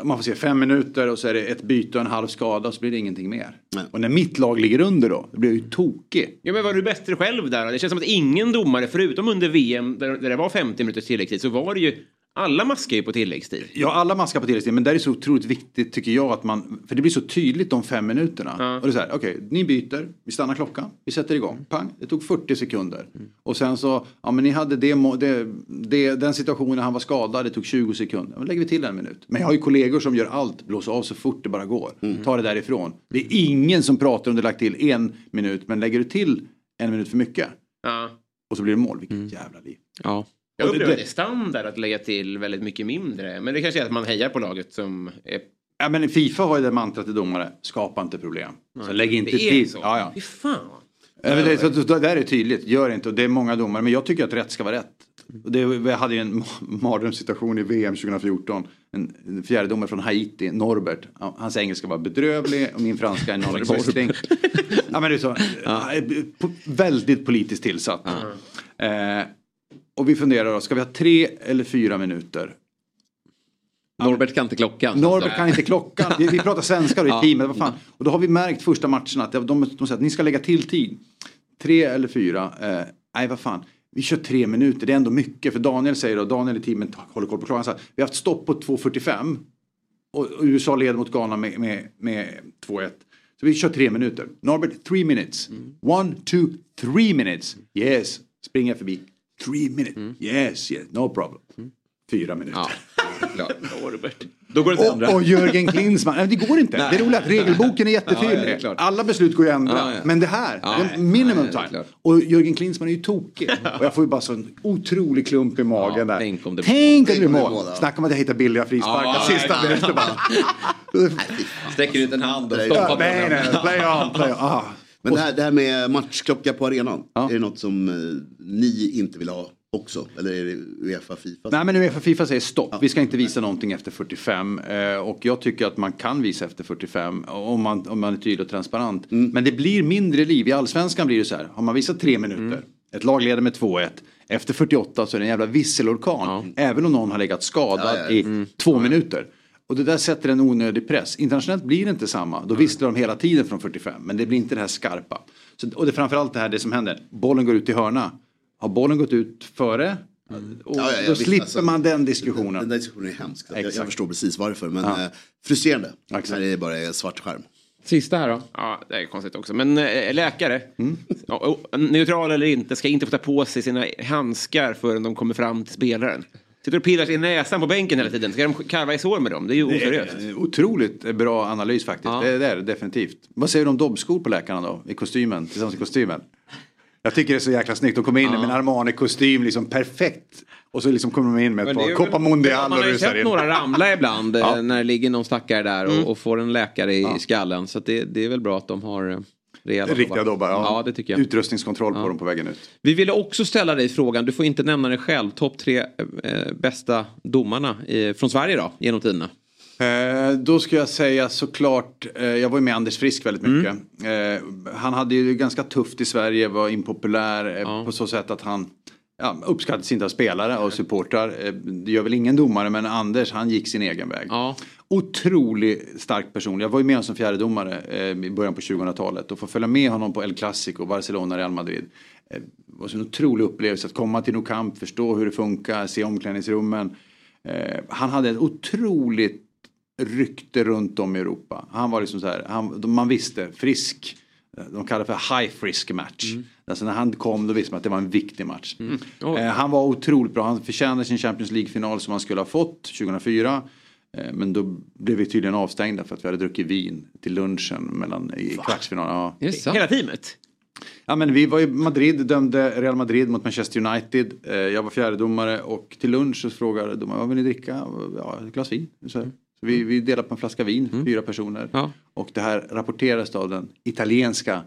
Man får se fem minuter och så är det ett byte och en halv skada och så blir det ingenting mer. Nej. Och när mitt lag ligger under då, då blir jag ju tokig. Ja, men var du bättre själv där? Det känns som att ingen domare, förutom under VM där, det var 50 minuters tilläggstid, så var det ju alla maskar ju på tilläggstid. Ja, alla maskar på tilläggstid, men där är det så otroligt viktigt tycker jag att man, för det blir så tydligt de fem minuterna. Och det är så här, okej, ni byter, vi stannar klockan, vi sätter igång, pang, det tog 40 sekunder. Och sen så, ja men ni hade det, det, det, den situationen han var skadad, det tog 20 sekunder. Då lägger vi till en minut. Men jag har ju kollegor som gör allt, blåser av så fort det bara går. Ta det därifrån. Det är ingen som pratar om det lagt till en minut, men lägger du till en minut för mycket Ja. och så blir det mål, vilket jävla liv. Ja. Jag det- upplever det- det är standard att lägga till väldigt mycket mindre. Men det kanske är att man hejar på laget som är... Ja men Fifa har ju det mantrat till domare, skapa inte problem. Så lägg inte Det är till. så? Ja, ja. Fy fan. Ja, det, så, så, där är det tydligt, gör inte och det är många domare men jag tycker att rätt ska vara rätt. Det, vi hade ju en ma- mardrömssituation i VM 2014. En, en fjärdedomare från Haiti, Norbert. Hans engelska var bedrövlig och min franska är nollexisting. ja, men det är så, po- väldigt politiskt tillsatt. Eh, och vi funderar då, ska vi ha tre eller fyra minuter? Norbert kan inte klockan. Norbert kan inte klockan. Vi, vi pratar svenska då i Ja. teamet. Vad fan? Och då har vi märkt första matchen att de, de, de säger att ni ska lägga till tid. Tre eller fyra. Eh, nej, vad fan. Vi kör tre minuter. Det är ändå mycket. För Daniel säger då, Daniel i teamet håller koll på klockan. Så här, vi har haft stopp på 2.45. Och, och USA leder mot Ghana med, med, med 2-1. Så vi kör tre minuter. Norbert, three minutes. One, two, three minutes. Yes. Springer förbi. Three minutes. Yes, yes. No problem. Fyra minuter. Ja. Då går det till andra. Och, och Jörgen Klinsmann, nej, det går inte. Nej. Det är roligt att regelboken är Ja, ja, är jättetydlig. Alla beslut går ju att ändra. Ja, ja. Men det här, det är minimum time. Och Jörgen Klinsmann är ju tokig. Och jag får ju bara sån otrolig klump i magen där. tänk om det- blir mål. mål. Snacka om att jag hittar billiga frisparkar Ja, sista minuten bara. Sträcker ut en hand och stoppar Nej, nej, play on, play on. Men det här, det här med matchklocka på arenan. Ja. Är det något som eh, ni inte vill ha också? Eller är det Uefa, Fifa? Nej men Uefa Fifa säger stopp. Vi ska inte visa någonting efter 45. Eh, och jag tycker att man kan visa efter 45 om man, om man är tydlig och transparent. Men det blir mindre liv. I allsvenskan blir det så här. Har man visat tre minuter, ett lag leder med 2-1. Efter 48 så är det en jävla visselorkan. Även om någon har legat skadad Ja, ja. i två minuter. Och det där sätter en onödig press. Internationellt blir det inte samma. Då visslar de hela tiden från 45. Men det blir inte det här skarpa. Så, och det är framförallt det här det som händer. Bollen går ut i hörna. Har bollen gått ut före? Och Ja, ja, ja, då visst, slipper alltså, man den Den, diskussionen. den där diskussionen är hemsk. Jag, jag förstår precis varför. Men Ja. eh, frustrerande. Exakt. När det bara är svart skärm. Sista här då. Ja, det är konstigt också. Men eh, läkare, Mm. ja, och, neutral eller inte, ska inte få ta på sig sina handskar förrän de kommer fram till spelaren. Sitter och pillar sig i näsan på bänken hela tiden. Ska de karva i sår med dem? Det är ju Det oseriöst. är Otroligt bra analys faktiskt. Ja. Det, det är det definitivt. Vad säger du om dobbskor på läkarna då? I kostymen, tillsammans i kostymen. Jag tycker det är så jäkla snyggt. De kommer in med en Armani-kostym, liksom perfekt. Och så liksom kommer de in med ett par Copa Mondial Man och har ju rusar sett in. några ramla ibland Ja. eh, när det ligger någon stackare där och, och får en läkare i skallen. Så det, det är väl bra att de har eh, rejäla Riktiga dobbar. Ja. Ja, det tycker jag. Utrustningskontroll på Ja. dem på vägen ut. Vi ville också ställa dig frågan, du får inte nämna dig själv, topp tre eh, bästa domarna i, från Sverige då, genom tiderna. Eh, då ska jag säga såklart, eh, jag var ju med Anders Frisk väldigt Mm. mycket. Eh, han hade ju ganska tufft i Sverige, var impopulär eh, på så sätt att han ja, uppskattades inte av spelare och supportrar. Eh, det gör väl ingen domare men Anders han gick sin egen väg. Ja. Otroligt stark person. Jag var ju med honom som fjärdedomare eh, i början på 2000-talet och få följa med honom på El Clasico, Barcelona, Real Madrid. Eh, det var så en otrolig upplevelse att komma till Nou Camp, förstå hur det funkar, se omklädningsrummen. Eh, han hade ett otroligt rykte runt om i Europa. Han var liksom så här, han, man visste, frisk. De kallar det för high frisk match. Alltså när han kom då visste man att det var en viktig match. Oj. Eh, han var otroligt bra. Han förtjänade sin Champions League-final som han skulle ha fått 2004. Eh, men då blev vi tydligen avstängda för att vi hade druckit vin till lunchen mellan, i kvartsfinalen. Ja. Hela teamet? Ja, men vi var i Madrid, dömde Real Madrid mot Manchester United. Eh, Jag var fjärdedomare och till lunch så frågade de vad vill ni dricka? Ja, ett glas vin. Så, så vi, vi delade på en flaska vin, fyra personer. Ja. Och det här rapporterades av den italienska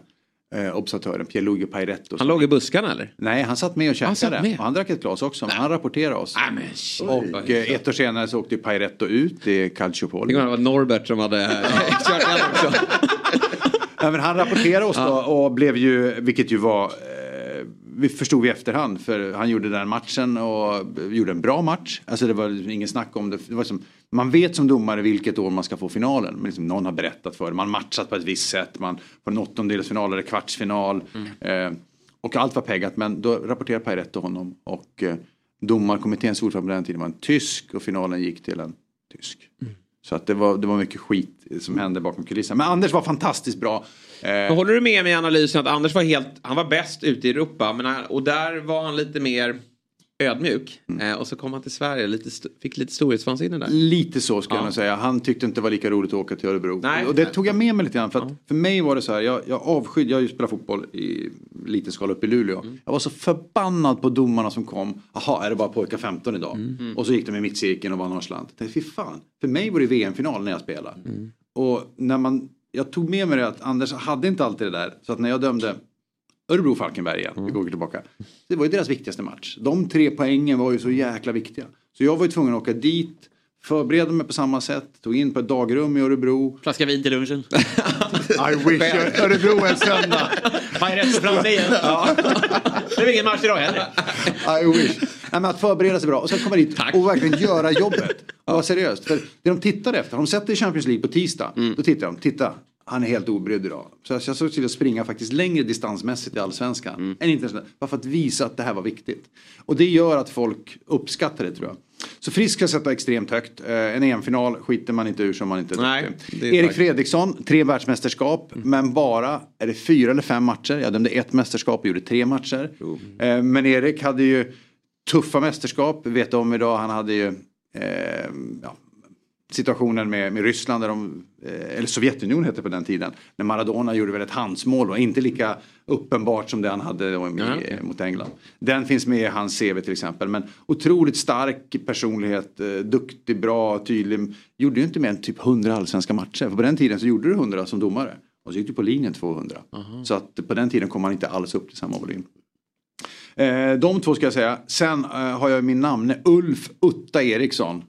eh, observatören Pierluigi Pairetto. Han låg i buskarna eller? Nej, han satt med och Han käkade. med? Och han drack ett glas också, men han rapporterade oss. Nej, och eh, ett år senare så åkte Pairetto ut i Calciopoli. Det var Norbert som hade kört en också. Ja, men han rapporterade oss då och blev ju, vilket ju var, eh, vi förstod vi i efterhand för han gjorde den matchen och gjorde en bra match. Alltså det var ingen snack om det. det var som, man vet som domare vilket år man ska få finalen. Men liksom någon har berättat för det. Man matchat på ett visst sätt. Man får en åttondelsfinal eller kvartsfinal. Eh, och allt var peggat men då rapporterade Pairetto honom. Och eh, domarkommitténs ordförande på den tiden var en tysk och finalen gick till en tysk. Så att det var, det var mycket skit som hände bakom kulisserna. Men Anders var fantastiskt bra. Eh, Håller du med mig i analysen att Anders var helt, han var bäst ute i Europa men han, och där var han lite mer ödmjuk. Mm. Eh, och så kom han till Sverige, lite, st- fick lite storhetsvansinne där. Lite så ska Ja. jag nog säga. Han tyckte inte det var lika roligt att åka till Örebro. Nej. och det tog jag med mig lite grann. För, att för mig var det så här, jag, jag avskydde, jag spelat fotboll i liten skala uppe i Luleå. Mm. Jag var så förbannad på domarna som kom. Jaha, är det bara pojkar 15 idag? Mm. Och så gick de i mittcirkeln och vann någon slant. Jag tänkte, Fy fan, för mig var det VM-final när jag spelade. Mm. Och när man, jag tog med mig det att Anders hade inte alltid det där. Så att när jag dömde Örebro-Falkenberg igen, vi går tillbaka. Det var ju deras viktigaste match. De tre poängen var ju så jäkla viktiga. Så jag var ju tvungen att åka dit, förbereda mig på samma sätt, tog in på ett dagrum i Örebro. Flaska vin till lunchen. I wish Örebro en söndag. Pajretto fram dig igen. Det är ingen match idag heller. I wish. Nej, men att förbereda sig bra och sen komma dit och verkligen göra jobbet. Och vara seriöst. För det de tittar efter, de sätter i Champions League på tisdag. Då tittar de, titta, han är helt obrydd idag. Så jag såg till att springa faktiskt längre distansmässigt i allsvenskan. Än internationellt. Bara för att visa att det här var viktigt. Och det gör att folk uppskattar det tror jag. Så Frisk ska sätta extremt högt. Eh, en EM-final skiter man inte ur som man inte Nej, är Erik faktiskt- Fredriksson, tre världsmästerskap. Men bara, är det fyra eller fem matcher? Jag dömde ett mästerskap och gjorde tre matcher. Eh, men Erik hade ju tuffa mästerskap. Vet om idag, han hade ju eh, ja, situationen med, med Ryssland, där de, eh, eller Sovjetunionen hette på den tiden. När Maradona gjorde väl ett handsmål och inte lika uppenbart som det han hade med, Ja, okej. mot England. Den finns med i hans CV till exempel. Men otroligt stark personlighet, eh, duktig, bra, tydlig. Gjorde ju inte mer än typ 100 allsvenska matcher. För på den tiden så gjorde du 100 som domare. Och så gick du på linjen 200. Så att på den tiden kom man inte alls upp till samma volym. Eh, de två ska jag säga. Sen eh, har jag min namne Ulf Utta Eriksson.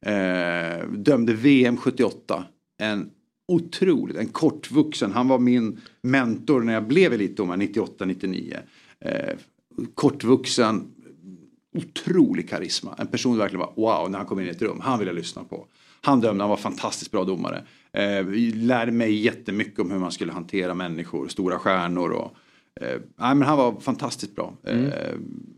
Eh, dömde VM 78. En otroligt, en kortvuxen. Han var min mentor när jag blev elitdomare 98-99. Eh, kortvuxen, otrolig karisma. En person som verkligen var wow när han kom in i ett rum. Han ville jag lyssna på. Han dömde, han var fantastiskt bra domare. Eh, vi lärde mig jättemycket om hur man skulle hantera människor, stora stjärnor och eh, nej, men han var fantastiskt bra. Eh,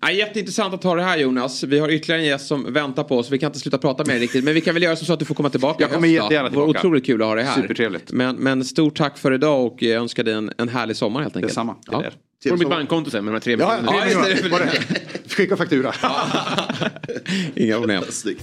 Ja, jätteintressant att ta det här Jonas. Vi har ytterligare en gäst som väntar på oss. Vi kan inte sluta prata med dig riktigt. Men vi kan väl göra så att du får komma tillbaka. Jag kommer jättegärna Det vore tillbaka. otroligt kul att ha dig här. Supertrevligt. Men, men stort tack för idag och jag önskar dig en, en härlig sommar helt enkelt. Detsamma. Ja. Ja. Får du mitt bankkonto sen med de här tre Ja, miljonerna? ja, det. Var det? Skicka faktura. Inga problem. Snyggt.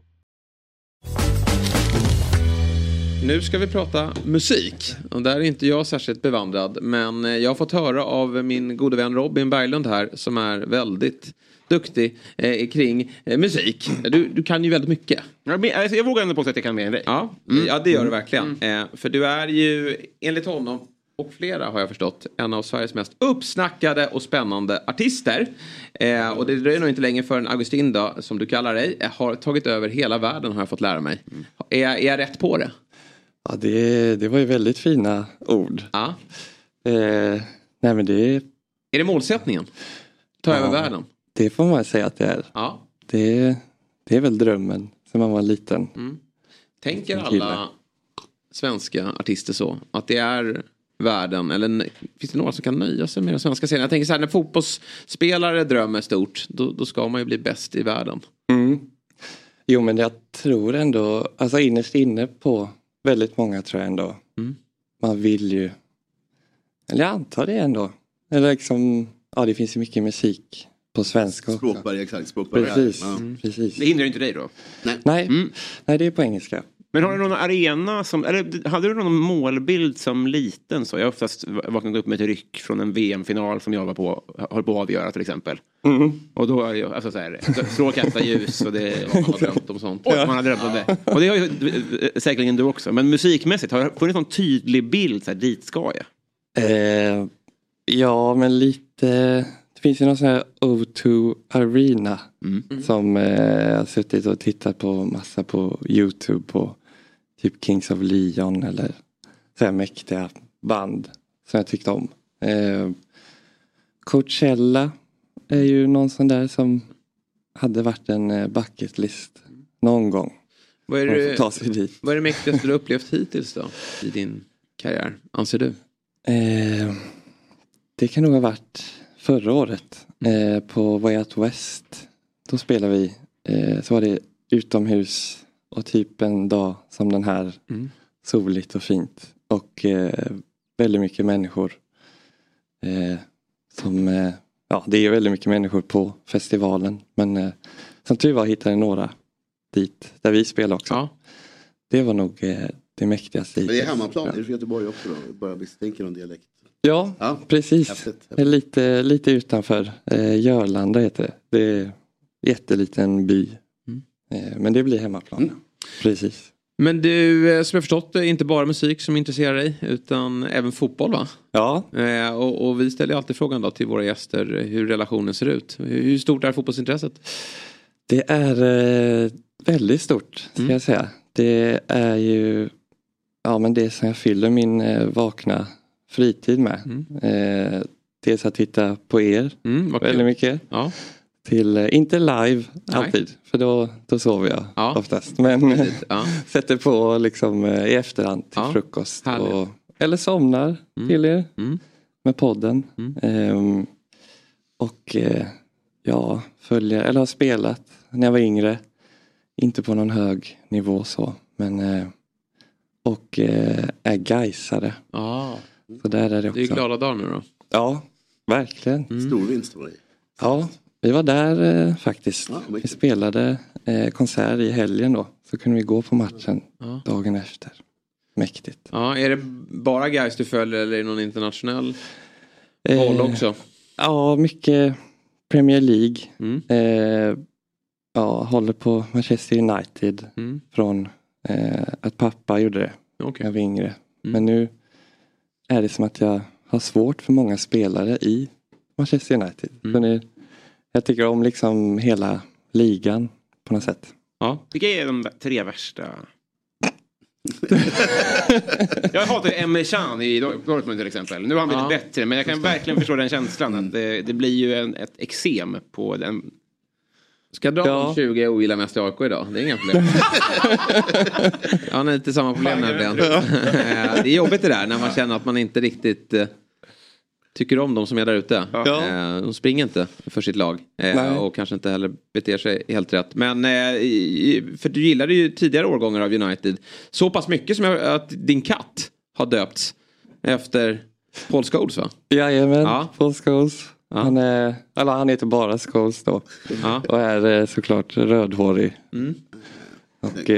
Nu ska vi prata musik. Och där är inte jag särskilt bevandrad. Men eh, jag har fått höra av min gode vän Robin Berglund här som är väldigt duktig eh, kring eh, musik. Du, du kan ju väldigt mycket. Jag, men- alltså, jag vågar ändå påstå att jag kan mer än dig. Ja, ja det gör du verkligen. Eh, för du är ju enligt honom och flera har jag förstått en av Sveriges mest uppsnackade och spännande artister. Eh, och det dröjer nog inte länge förrän Augustin då, som du kallar dig, eh, har tagit över hela världen har jag fått lära mig. Är, jag- är jag rätt på det? Ja, det, det var ju väldigt fina ord. Ja. Eh, nej men det, Är det målsättningen? Ta över Ja. världen? det får man säga att det är. Ja. Det, det är väl drömmen sen man var liten. Tänker En kille. alla svenska artister så? Att det är världen? Eller finns det några som kan nöja sig med den svenska scenen? Jag tänker så här, när fotbollsspelare drömmer stort, då, då ska man ju bli bäst i världen. Mm. Jo men jag tror ändå, alltså innerst inne på väldigt många tror jag ändå. Mm. Man vill ju, eller jag antar det ändå. Eller liksom, ja det finns ju mycket musik på svenska också. Språkbarriär, exakt. Språkbarriär. Precis, Ja. precis. Det hindrar inte dig då? Nej, nej det är på engelska. Men har du någon arena som, eller hade du någon målbild som liten så? Jag har oftast vaknat upp med ett ryck från en VM-final som jag var på, höll på att avgöra till exempel. Mm. Och då, är jag- alltså så här, slå, kasta ljus och det... Man har drömt om sånt. Oj, man har drömt om det. Och det har ju säkerligen du också. Men musikmässigt, har det funnits någon tydlig bild, så här, dit ska jag? Eh, ja men lite, det finns ju någon sån här O2 Arena. Som eh, jag har suttit och tittat på massa på Youtube på typ Kings of Leon eller så här mäktiga band som jag tyckte om. Eh, Coachella är ju någon sån där som hade varit en eh, bucket list någon gång. Vad är, det, ta sig dit. vad är det mäktigaste du upplevt hittills då? I din karriär, anser du? Eh, det kan nog ha varit förra året eh, på Way Out West. Då spelade vi, eh, så var det utomhus och typ en dag som den här. Mm. Soligt och fint och eh, väldigt mycket människor. Eh, som, eh, ja det är väldigt mycket människor på festivalen men eh, som tur var hittade några dit där vi spelar också. Det var nog eh, det mäktigaste Men det är hemmaplan, är det från Göteborg också då? Bara misstänker någon dialekt. Ja, Ja, precis. häftigt, är Lite, lite utanför. Eh, Görlanda heter det. Det är en jätteliten by. Mm. Eh, men det blir hemmaplan. Precis. Men du, eh, som jag förstått det, inte bara musik som intresserar dig utan även fotboll va? Ja. Eh, och, och vi ställer ju alltid frågan då till våra gäster hur relationen ser ut. Hur hur stort är fotbollsintresset? Det är eh, väldigt stort ska Mm. jag säga. Det är ju ja, men det som jag fyller min eh, vakna fritid med. Eh, dels att titta på er Mm, väldigt mycket. Ja. Till, eh, inte live Nej. alltid, för då, då sover jag Ja. oftast. Men Ja. sätter på liksom eh, i efterhand till Ja. frukost. Och, eller somnar Mm. till er Mm. med podden. Mm. Ehm, och eh, ja, följer, eller har spelat när jag var yngre. Inte på någon hög nivå så. Men, och är gaisare. Ja, Så där är det det är också. glada dagar nu då. Ja, verkligen. Stor vinst var det. Ja, vi var där eh, faktiskt. Ja, vi spelade eh, konsert i helgen då. Så kunde vi gå på matchen Ja. dagen efter. Mäktigt. Ja, är det bara guys du följer eller är det någon internationell Eh, boll också? Ja, mycket Premier League. Mm. Eh, ja, håller på Manchester United Mm. från eh, att pappa gjorde det när jag var yngre. Mm. Men nu är det som att jag har svårt för många spelare i Manchester United. Mm. Så jag tycker om liksom hela ligan på något sätt. Ja. Vilka är de tre värsta? jag hatar ju Emre Can i Dortmund till exempel. Nu har han blivit Ja. bättre men jag kan verkligen förstå den känslan. Att det, det blir ju en, ett eksem på den. Ska jag dra Ja. de 20 jag ogillar mest i AIK idag? Det är inga problem. jag har lite samma problem nämligen. Eh, det är jobbigt det där när man känner att man inte riktigt eh, tycker om de som är där ute. Ja. Eh, de springer inte för sitt lag. Eh, Nej. och kanske inte heller beter sig helt rätt. Men eh, i- för du gillade ju tidigare årgångar av United. Så pass mycket som jag, att din katt har döpts efter Paul Scholes va? Jajamän, Ja. Paul Scholes. Ja. Han, är, eller han heter bara Scholes då. Ja. Och är såklart rödhårig. Mm. Och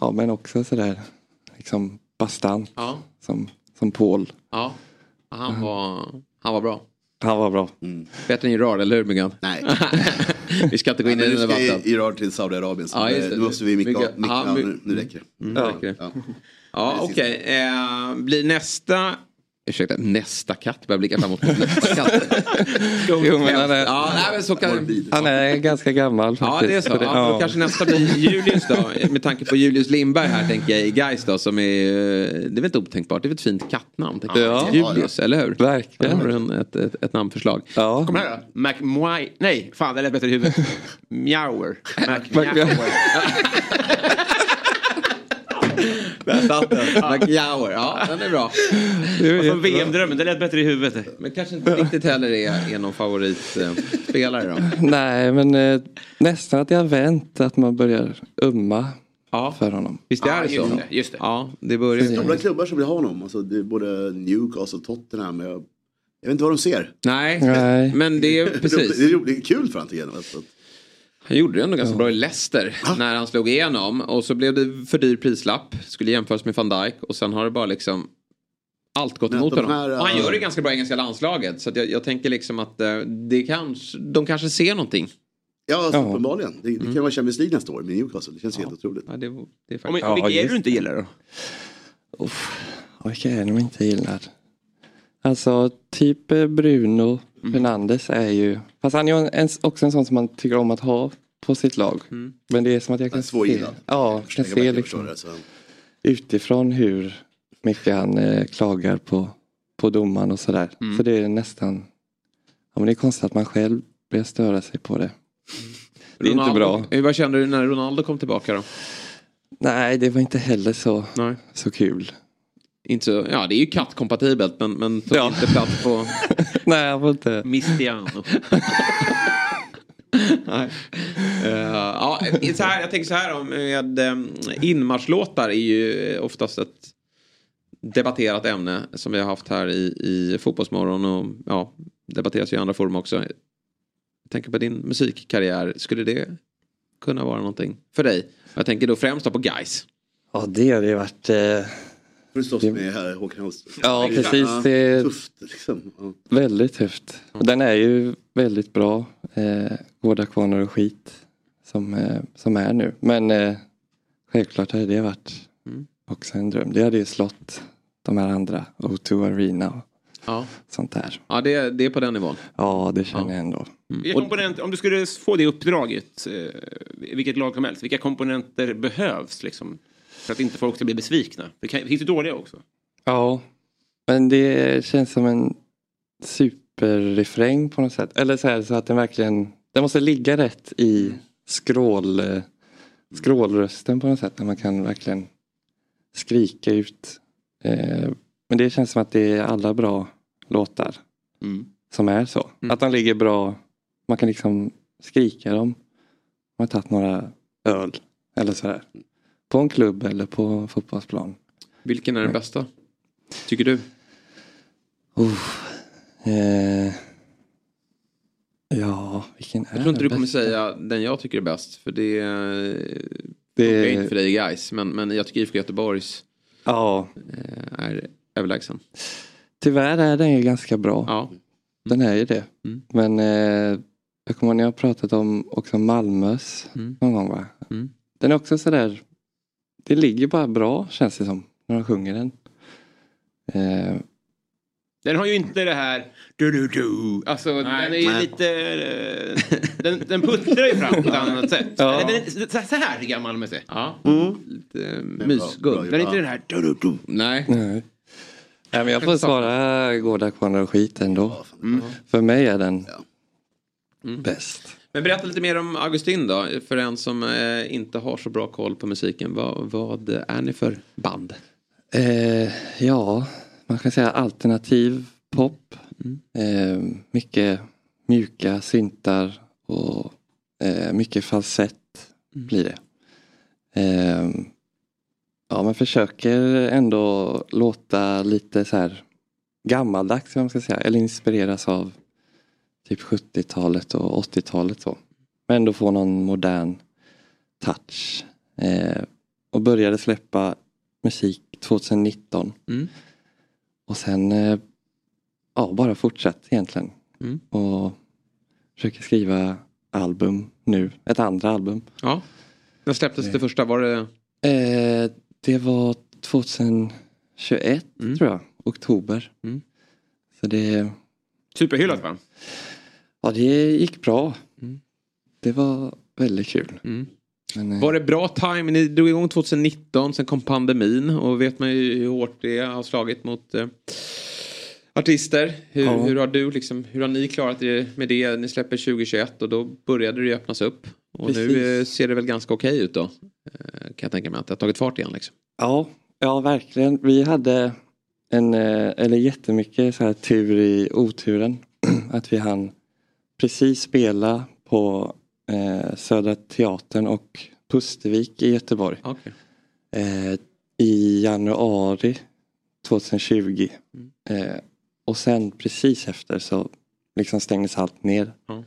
ja men också sådär liksom bastant Ja. som, som Paul. ja. Han var, han var bra. Han var bra. Bättre än Gerard, eller hur Myggan? Nej. Vi ska inte gå in i den nu ska debatten. Iran till Saudiarabien Ja, nu måste vi ja, ja, my- nu, nu räcker det. Mm, Ja. räcker det. Ja. Ja, okej. Eh, blir nästa... Ursäkta, nästa katt? Börjar blicka framåt mot nästa katt. Jo, men han är- ja, nej, men så kan... Han är ganska gammal Ja, faktiskt. det är så. det- Ja, då kanske nästa blir Julius då. Med tanke på Julius Lindberg här tänker jag i Gais då som är... eh, Det är väl inte otänkbart. Det är väl ett fint kattnamn. jag. Ja. Julius, eller hur? Där Verkligen. har du en, ett, ett, ett namnförslag. Ja. Kom här då. McMoy. Nej, fan det lät bättre i huvudet. Mjauer. McMower. Där satt den. McJower. Ja, den är bra. VM-drömmen, det lät bättre i huvudet. Men kanske inte riktigt heller är, är någon favoritspelare då. Nej, men eh, nästan att jag har vänt att man börjar umma Ja. för honom. Visst är Ja, det så? just det, just det. Ja, det börjar ju... Stora klubbar som vill ha honom. Alltså, det är både Newcastle och Tottenham. Jag, jag vet inte vad de ser. Nej, Nej. men det är Det är, precis. det är, det är kul för honom. Han gjorde det ändå ganska bra i Leicester när han slog igenom. Och så blev det för dyr prislapp. Skulle jämföras med van Dijk. Och sen har det bara liksom allt gått Men emot honom. här, och han gör det ganska bra i engelska landslaget. Så att jag, jag tänker liksom att eh, det kanske, de kanske ser någonting. Ja, alltså, Ja. uppenbarligen. Det, det kan vara Champions League nästa år med Newcastle. Det känns helt otroligt. Ja, det, det är faktiskt... Om, Ja, vilka är det du inte gillar då? Och Vilka är det de inte gillar? Alltså typ eh, Bruno Fernandes är ju, fast han är en, också en sån som man tycker om att ha på sitt lag. Men det är som att jag kan se, ja, kan se liksom det, så. utifrån hur mycket han eh, klagar på, på domaren och sådär. Så det är nästan, ja men det är konstigt att man själv börjar störa sig på det. Det är inte Ronaldo- bra. Eh, Vad kände du när Ronaldo kom tillbaka då? Nej, det var inte heller så, Nej. så kul. Inte så, ja, det är ju kattkompatibelt men, men tog Ja. inte plats på... Nej, jag inte. Mistiano. Nej. Eh, ja, så här, jag tänker så här om med um, inmarschlåtar är ju oftast ett debatterat ämne som vi har haft här i, i Fotbollsmorgon och ja, debatteras i andra forum också. Jag tänker på din musikkarriär, skulle det kunna vara någonting för dig? Jag tänker då främst då på guys. Ja, det har det varit. Eh, du slåss med här Håkan Hellström? Ja, precis. Ja, Det- Tufft liksom. Ja. Väldigt tufft. Den är ju väldigt bra. Eh, Gårda kvarnar och skit. Som, eh, som är nu. Men eh, självklart hade det varit också en dröm. Det hade ju slått de här andra. O2 Arena och Ja, sånt där. ja det, det är på den nivån. Ja, det känner jag ändå. Vilka komponenter, om du skulle få det uppdraget, eh, vilket lag som helst, vilka komponenter behövs liksom? För att inte folk ska bli besvikna. Det kan, finns ju dåliga också. Ja, men det känns som en superrefräng på något sätt. Eller så, här, så att den verkligen, den måste ligga rätt i skrål, skrålrösten på något sätt. Där man kan verkligen skrika ut. Eh, men det känns som att det är alla bra låtar som är så. Att de ligger bra, man kan liksom skrika dem. Man har tagit några öl eller sådär. På en klubb eller på fotbollsplan. Vilken är den bästa? Tycker du? Oh, eh, ja, vilken är Jag tror inte du den kommer bästa? säga den jag tycker är bäst. För det, Det- är inte för dig guys. Men, men jag tycker IFK Göteborgs Ja, eh, är överlägsen. tyvärr är den ju ganska bra. Ja. Den är ju det. Mm. Men eh, jag kommer ihåg när jag pratat om också Malmös Mm. någon gång va? Mm. Den är också sådär, det ligger bara bra känns det som när de sjunger den. Eh, Den har ju inte det här du du du. Alltså den är ju Nej. lite... eh, Den, den puttrar ju fram på ett annat sätt. Ja. Den är, så, så här jag Malmö ser. Ja. Mm. Lite eh. Den är inte den här du du du. Nej. nej. Nej, men jag får svara Gårda kvarnar och skit ändå. Fan. För mig är den Ja. Mm. bäst. Men berätta lite mer om Augustin då. För en som eh, inte har så bra koll på musiken. Vad, vad är ni för band? Eh, ja, man kan säga alternativ pop. Mm. Eh, mycket mjuka syntar och eh, mycket falsett Mm. blir det. Eh, ja, man försöker ändå låta lite så här gammaldags, man ska säga, eller inspireras av typ 70-talet och 80-talet så. Men ändå få någon modern touch. Eh, och började släppa musik 2019. Mm. Och sen eh, ja, bara fortsatt egentligen. Mm. Och försöker skriva album nu, ett andra album. Ja. När släpptes det första? Var det... Eh, det var 2021 Mm. tror jag, oktober. Mm. Så det, Superhyllat va? Ja, det gick bra. Mm. Det var väldigt kul. Mm. Men, eh, Var det bra time? Ni drog igång 2019, sen kom pandemin och vet man ju hur hårt det har slagit mot eh, artister. Hur, Ja. hur har du liksom, hur har ni klarat det med det? Ni släpper 2021 och då började det öppnas upp. Och nu Precis. eh, ser det väl ganska okej ut då. Eh, kan jag tänka mig att det har tagit fart igen liksom. Ja, Ja, verkligen. Vi hade en, eh, eller jättemycket så här tur i oturen. Att vi hann precis spela på eh, Södra Teatern och Pustervik i Göteborg. Okej. Eh, I januari 2020. Mm. Eh, och sen precis efter så liksom stängdes allt ner. Ja.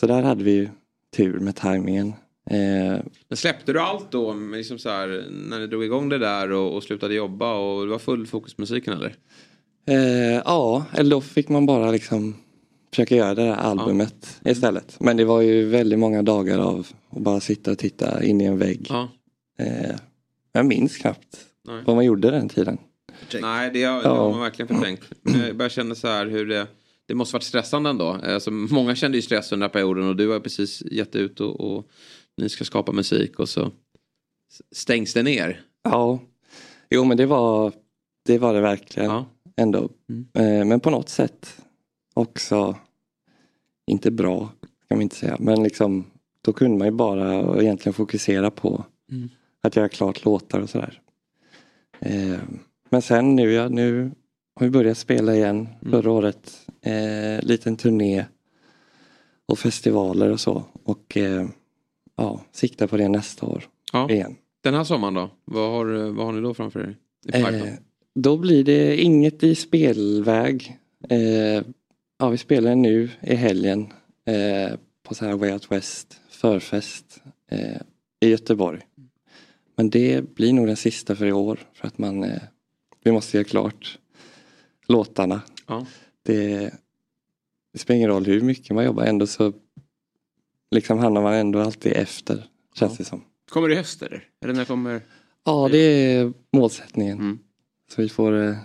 Så där hade vi ju tur med tajmingen. Eh, Men släppte du allt då? Liksom så här, när du drog igång det där och, och slutade jobba och det var full fokus på musiken eller? Eh, ja, eller då fick man bara liksom försöka göra det där albumet istället. Men det var ju väldigt många dagar av att bara sitta och titta in i en vägg. Ja. Eh, jag minns knappt Nej. vad man gjorde den tiden. Nej, det har, det Ja. har man verkligen förträngt. Jag bara känner så här hur det... Det måste varit stressande ändå. Alltså, många kände ju stress under den här perioden och du har precis gett ut och, och ni ska skapa musik och så stängs det ner. Ja, jo men det var det, var det verkligen ändå. Eh, men på något sätt också inte bra, kan man inte säga. Men liksom, då kunde man ju bara egentligen fokusera på Mm. att göra klart låtar och sådär. Eh, men sen nu, ja, nu har vi börjat spela igen förra året. Eh, liten turné och festivaler och så. Och eh, ja, siktar på det nästa år Ja. igen. Den här sommaren då? Vad har, vad har ni då framför er? Eh, då blir det inget i spelväg. Ja, vi spelar nu i helgen eh, på så här Way Out West förfest eh, i Göteborg. Men det blir nog den sista för i år för att man eh, vi måste göra klart låtarna. Ja. Det, det spelar ingen roll hur mycket man jobbar ändå så liksom hamnar man ändå alltid efter känns det som. Kommer det i höst eller? Eller när kommer... Ja, det är målsättningen. Mm. Så vi får eh,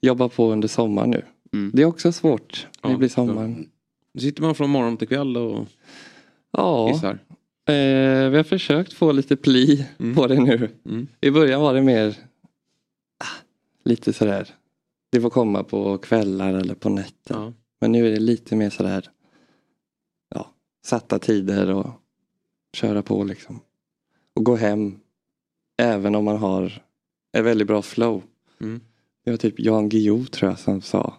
jobba på under sommaren nu. Det är också svårt när det blir sommar. Då sitter man från morgon till kväll och Ja, gissar. eh, vi har försökt få lite pli på det nu. Mm. I början var det mer ah, lite sådär. Det får komma på kvällar eller på nätter. Ja. Men nu är det lite mer sådär ja, satta tider och köra på liksom. Och gå hem även om man har ett väldigt bra flow. Mm. Det var typ Jan Guillou tror jag som sa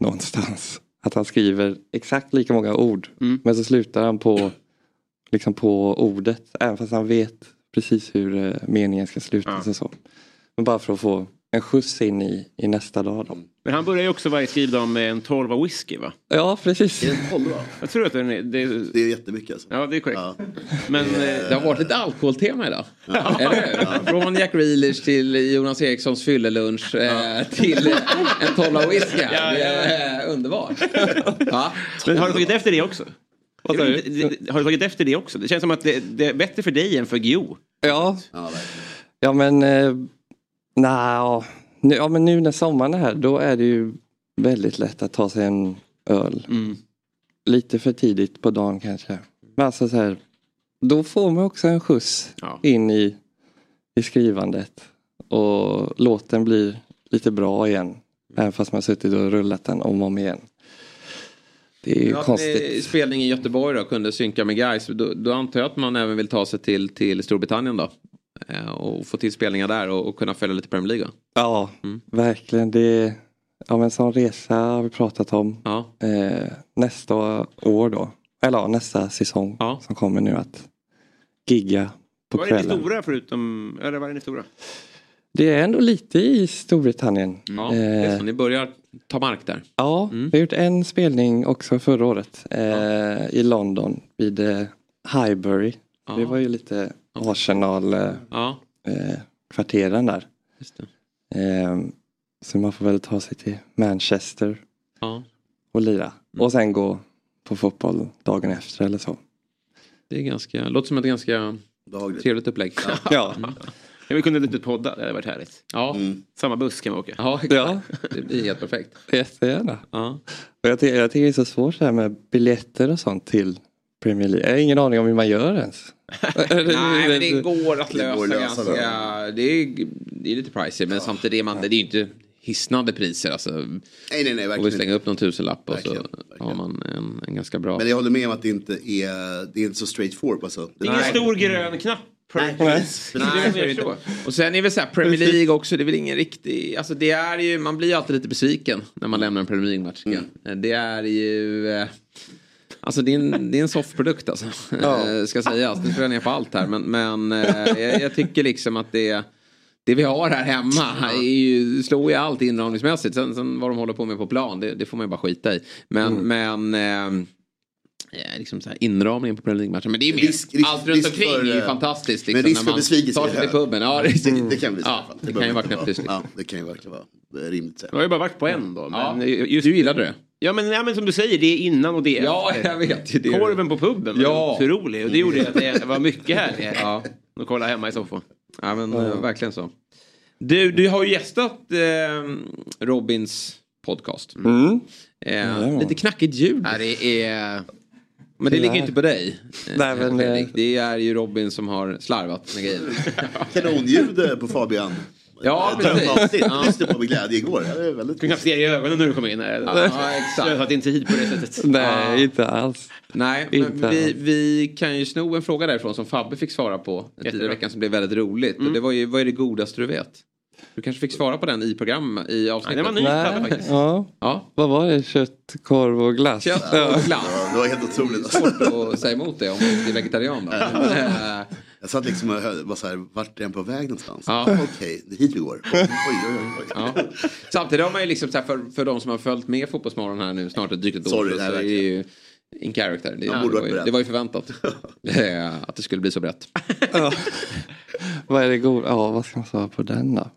någonstans att han skriver exakt lika många ord Mm. men så slutar han på liksom på ordet även fast han vet precis hur eh, meningen ska slutas och så. Men bara för att få en skjuts in i, i nästa dag då. Men han börjar ju också varje skrivdag med en 12 whisky va? Ja precis. Är det en tolva? Jag tror att den är... Det är, Det är jättemycket alltså. ja, det är korrekt. Men... eh, Det har varit lite alkoholtema idag. Eller hur? Från Jack Reelers till Jonas Erikssons fyllelunch eh, till en tolva whisky. Det är eh, underbart. Ja. Men har du tagit efter det också? Det- det- Har du tagit efter det också? Det känns som att det, det är bättre för dig än för Guillou. Ja, Ja, verkligen. ja men nej, nu, ja, men nu när sommaren är här då är det ju väldigt lätt att ta sig en öl. Mm. Lite för tidigt på dagen kanske. Men alltså så här, då får man också en skjuts Ja. in i, i skrivandet. Och låten blir lite bra igen. Även fast man suttit och rullat den om och om igen. Det är ju Ja, konstigt. Spelning i Göteborg då kunde synka med guys. Då, då antar jag att man även vill ta sig till, till Storbritannien då. Eh, och få till spelningar där och, och kunna följa lite Premier League. Ja, Mm. verkligen. Det, ja, men en sån resa har vi pratat om. Ja. Eh, nästa år då. Eller ja, nästa säsong Ja. som kommer nu att gigga på Vad är det kvällen. stora förutom... Eller vad är det stora? Det är ändå lite i Storbritannien. Ja, det är Eh, så. Ni börjar ta mark där. Ja, Mm. vi har gjort en spelning också förra året eh, i London vid eh, Highbury. Ja. Det var ju lite Arsenal-kvarteren eh, Ja, kvarteren där. just det. Eh, så man får väl ta sig till Manchester Ja, och lira. Och sen gå på fotboll dagen efter eller så. det är ganska, låter som ett ganska Behagligt. trevligt upplägg. Ja, Ja, vi kunde inte podda, det hade varit härligt. Ja, Mm. Samma buss kan vi åka. ja, ja det blir helt perfekt. jättegärna. Ja. Och jag, jag tycker det är så svårt så här med biljetter och sånt till Premier League. Jag har ingen aning om hur man gör ens. Nej, men det går att Det lösa, går att lösa ganska. Det är, det är lite pricey men samtidigt är man, det är ju inte hisnande priser. Alltså, Nej, nej, nej, och vi slänga upp någon tusenlapp och Verkligen, så verkligen. har man en, en ganska bra. Men jag håller med om att det inte är, det är inte så straight forward. Alltså. Det är ingen stor grön knapp Nej, det. Och sen är väl så här, Premier League också, det är väl ingen riktig, alltså det är ju, man blir ju alltid lite besviken när man lämnar en Premier League-match. jag. Det är ju, eh, alltså det är en, det är en soft-produkt alltså. Eh, Ska sägas, nu tror jag ner på allt här men, men eh, jag, jag tycker liksom att det det vi har här hemma är ju, slår ju allt inramningsmässigt. Sen, sen vad de håller på med på plan, det, det får man ju bara skita i. Men, men eh, eh, liksom så här inramningen på Premier League-matchen. Men det är mer, Risk- risk- allt runt risk omkring för, är ju fantastiskt. men Liksom, risk när för besvikelse tar sig till puben. Ja, det, Det, det kan bli så. ja, fall. det kan ju vara knäpptyst. Ja, det kan ju verkligen vara rimligt. Jag har ju bara varit på en då. Ja, Men just, du gillade det? Ja men, ja men som du säger, det är innan och det är Ja, efter. jag vet ju det. Korven på puben var Ja. otrolig. Och det gjorde att det var mycket härligare Ja. att kolla hemma i soffan. Ja men eh, verkligen så. Du, du har ju gästat eh, Robins podcast. Mm. Eh, Jajamän. lite knackigt ljud. Ja, det är... Men det ligger ju inte på dig. eh, Nej, men, eh, Det är ju Robin som har slarvat med grejer. Kanonljud eh, på Fabian. Ja, Eh, precis. Jag lyssnade på med glädje igår. Det är väldigt... Du kan se i ögonen när du kommer in här. Ja, exakt. Slösat din tid på det sättet. Nej, inte alls. Nej, Inte men vi, alls. vi kan ju sno en fråga därifrån som Fabbe fick svara på tidigare veckan som blev väldigt roligt. Och det var ju, vad är det godaste du vet? Du kanske fick svara på den i program, i Nej, avsnittet. det var ny Fabbe Nej, faktiskt. ja. Ja. Vad var det? Kött, korv och glass? Kött och glass. Ja, det var helt otroligt. Svårt att säga emot det om man inte är vegetarian då. Jag satt liksom och var så här, vart är den på väg någonstans? Ja. Okej, det är hit vi går. Oj, oj, oj. oj. Ja. Samtidigt har man ju liksom så här, för, för de som har följt med Fotbollsmorgon här nu snart ett drygt ett år. Sorry, så nej, är det ju in character. Det, Man det, var ju, det var ju förväntat. eh, att det skulle bli så brett. Vad är det god? Ja, vad ska man svara på den då?